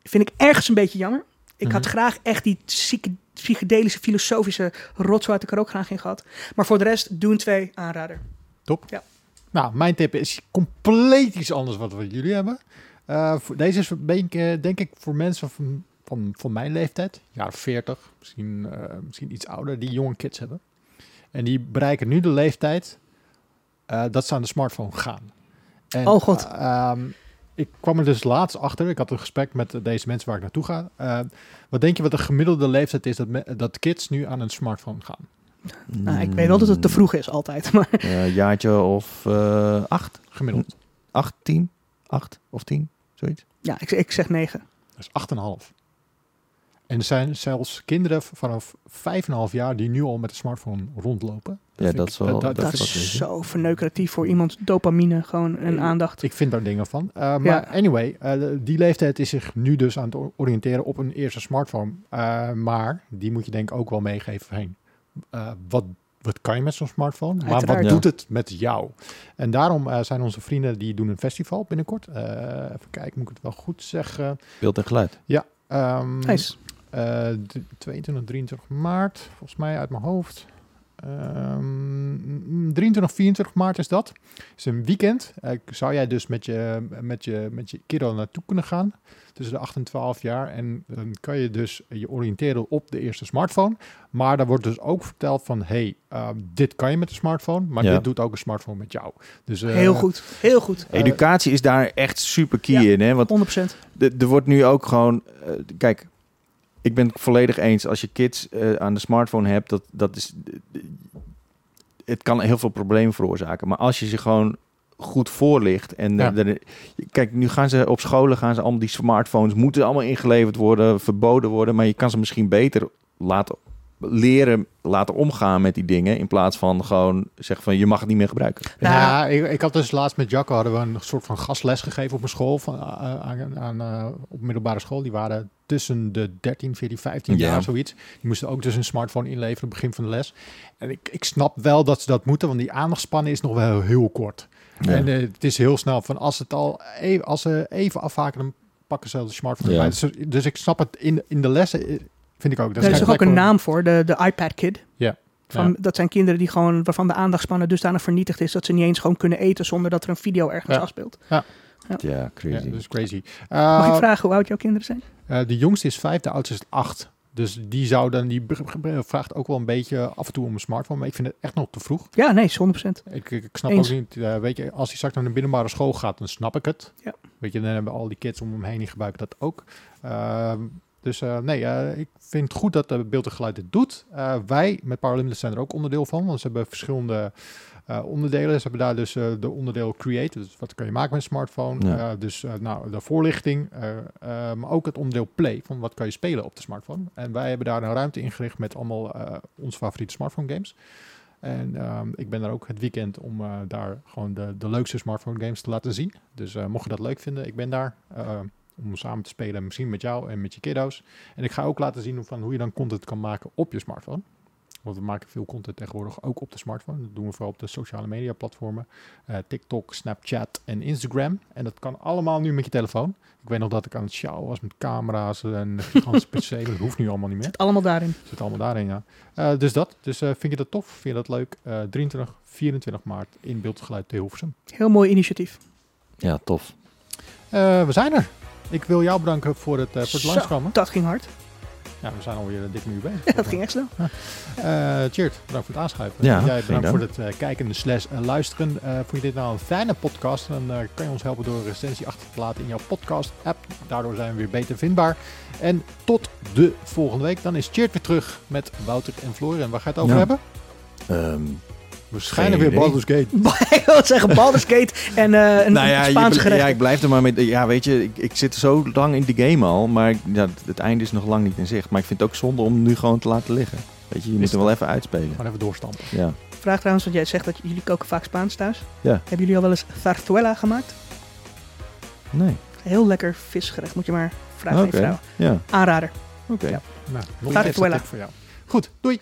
B: Vind ik ergens een beetje jammer. Ik had
C: Mhm.
B: graag echt die psyche- psychedelische, filosofische rotzooi had ik er ook graag in gehad. Maar voor de rest, Dune 2 aanrader.
C: Nou, mijn tip is compleet iets anders wat we jullie hebben. Eh, voor, deze is denk, ik- denk ik voor mensen van, van, van mijn leeftijd, jaren 40, misschien, eh, misschien iets ouder, die jonge kids hebben. En die bereiken nu de leeftijd eh, dat ze aan de smartphone gaan. En,
B: Oh, God.
C: eh, ehm, ik kwam er dus laatst achter. Ik had een gesprek met eh, deze mensen waar ik naartoe ga. Eh, wat denk je wat de gemiddelde leeftijd is dat, me- dat kids nu aan een smartphone gaan?
B: Nou, ik weet wel dat het te vroeg is altijd. Maar
A: Een Mm. jaartje of eh, acht,
C: Gemiddeld.
A: acht, tien, acht of tien, zoiets.
B: ja, ik, ik zeg 9.
C: Dat is 8,5. En er zijn zelfs kinderen vanaf 5,5 jaar die nu al met een smartphone rondlopen.
A: Ja,
C: vind
A: dat is wel-
C: dat-
A: dat
B: Dat
A: is
B: zo verneukeratief voor iemand. Dopamine gewoon en
C: Eh,
B: aandacht.
C: Ik vind daar dingen van. Uh, maar
B: Ja.
C: anyway, eh, die leeftijd is zich nu dus aan het oriënteren op een eerste smartphone. Uh, maar die moet je denk ik ook wel meegeven heen. Uh, wat, wat kan je met zo'n smartphone? Maar wat
A: Ja.
C: doet het met jou? En daarom uh, zijn onze vrienden die doen een festival binnenkort. Uh, even kijken, moet ik het wel goed zeggen?
A: Beeld en geluid.
C: Ja. Um,
B: Nice.
C: Uh, 22, 23 maart, volgens mij uit mijn hoofd. Um, 23, 24 maart is dat. Het is een weekend. Uh, zou jij dus met je, met, je, met je kiddo naartoe kunnen gaan? Tussen de 8 en 12 jaar. En dan kan je dus je oriënteren op de eerste smartphone. Maar daar wordt dus ook verteld van... hey, uh, dit kan je met de smartphone. Maar
A: Ja.
C: dit doet ook een smartphone met jou. Dus, uh,
B: heel goed. Heel goed.
A: Educatie is daar echt super key
B: Ja.
A: in. Hè? Want
B: 100%.
A: de- er wordt nu ook gewoon... eh, kijk, ik ben het volledig eens. Als je kids eh, aan de smartphone hebt, dat, dat is... Het kan heel veel problemen veroorzaken. Maar als je ze gewoon goed voorlicht. En
C: Ja.
A: eh, kijk, nu gaan ze op scholen gaan ze allemaal die smartphones moeten allemaal ingeleverd worden, verboden worden. Maar je kan ze misschien beter laten leren, laten omgaan met die dingen. In plaats van gewoon zeggen van je mag het niet meer gebruiken.
B: Nou,
C: ja, ik, ik had dus laatst met Jacco hadden we een soort van gastles gegeven op een school, van, uh, aan, aan, uh, op middelbare school. Die waren tussen de 13, 14, 15
A: Ja.
C: jaar, zoiets. Die moesten ook dus een smartphone inleveren op het begin van de les. En ik, ik snap wel dat ze dat moeten, want die aandachtspannen is nog wel heel kort.
A: Ja.
C: En uh, het is heel snel van als het al even, als ze even afhaken, dan pakken ze de smartphone
A: Ja.
C: Dus, dus ik snap het in, in de lessen. Eh, Vind ik ook. Dat
B: Er is toch ook een naam voor, de, de iPad Kid.
C: Ja.
B: Van,
C: Ja.
B: Dat zijn kinderen die gewoon, waarvan de aandachtspannen dusdanig vernietigd is dat ze niet eens gewoon kunnen eten zonder dat er een video ergens
C: Ja.
B: afspeelt.
A: Ja,
C: Ja,
A: crazy.
C: dat is crazy.
B: Mag
C: Uh,
B: ik vragen hoe oud jouw kinderen zijn?
C: Uh, de jongste is vijf, de oudste is acht. dus die zou dan, die vraagt ook wel een beetje af en toe om een smartphone. Maar ik vind het echt nog te vroeg.
B: Ja, nee, is 100%.
C: Ik, ik, snap
B: Eens.
C: ook niet, eh, weet je, als hij straks naar de middelbare school gaat, dan snap ik het.
B: Ja.
C: Weet je, dan hebben al die kids om hem heen, die gebruiken dat ook. Dus eh, nee, eh, ik vind het goed dat de beeld en geluid dit doet. Eh, wij met Limited zijn er ook onderdeel van, want ze hebben verschillende onderdelen. Ze hebben daar dus de onderdeel Create, dus wat kan je maken met een smartphone.
A: Ja.
C: Dus nou, de voorlichting, maar ook het onderdeel Play, van wat kan je spelen op de smartphone. En wij hebben daar een ruimte ingericht met allemaal onze favoriete smartphone games. En ehm, ik ben er ook het weekend om daar gewoon de, de leukste smartphone games te laten zien. Dus mocht je dat leuk vinden, ik ben daar om samen te spelen, misschien met jou en met je kiddo's. En ik ga ook laten zien van hoe je dan content kan maken op je smartphone. Want we maken veel content tegenwoordig ook op de smartphone. Dat doen we vooral op de sociale media platformen. eh, TikTok, Snapchat en Instagram. En dat kan allemaal nu met je telefoon. Ik weet nog dat ik aan het sjouwen was met camera's en een gigantische pc. Dat hoeft nu allemaal niet meer.
B: Het allemaal daarin.
C: Zit allemaal daarin, ja. Eh, dus dat. Dus eh, vind je dat tof? Vind je dat leuk? Eh 23, 24 maart in Beeld en Geluid te Hilversum.
B: Heel mooi initiatief.
A: Ja, tof.
C: Eh, we zijn er. Ik wil jou bedanken voor het, eh, voor het
B: Zo,
C: langskomen.
B: Dat ging hard.
C: Ja, we zijn alweer een dikke uur bezig.
B: Ja, dat ging echt snel.
C: Eh Cheert, bedankt voor het aanschuiven.
A: Ja,
C: Jij bedankt voor het eh, kijken slash eh, luisteren. Eh vond je dit nou een fijne podcast? Dan eh, kan je ons helpen door een recensie achter te laten in jouw podcast app. Daardoor zijn we weer beter vindbaar. En tot de volgende week. Dan is Cheert weer terug met Wouter en Floor. En waar ga je het over
A: Ja.
C: hebben?
A: Ehm,
C: Waarschijnlijk weer. Baldur's Gate.
B: ik wil zeggen Baldur's Gate en eh een
A: nou ja, je
B: Spaanse
A: bl-
B: gerecht.
A: ja, ik blijf er maar met. Ja, weet je, ik, ik zit zo lang in de game al, maar ja, het- einde is nog lang niet in zicht. Maar ik vind het ook zonde om nu gewoon te laten liggen. Weet je, je moet hem wel even uitspelen.
C: Gewoon even doorstampen.
A: Ja.
B: Vraag trouwens, want jij zegt dat jullie koken vaak Spaans thuis.
A: Ja.
B: Hebben jullie al wel eens zarzuela gemaakt?
A: Nee.
B: Heel lekker visgerecht. Moet je maar vragen aan
A: Oké.
B: je vrouw.
A: Ja.
B: Aanrader.
A: Oké.
B: Ja.
C: Nou, nog een
B: Zarzuela.
C: extra tip voor jou. Goed, doei.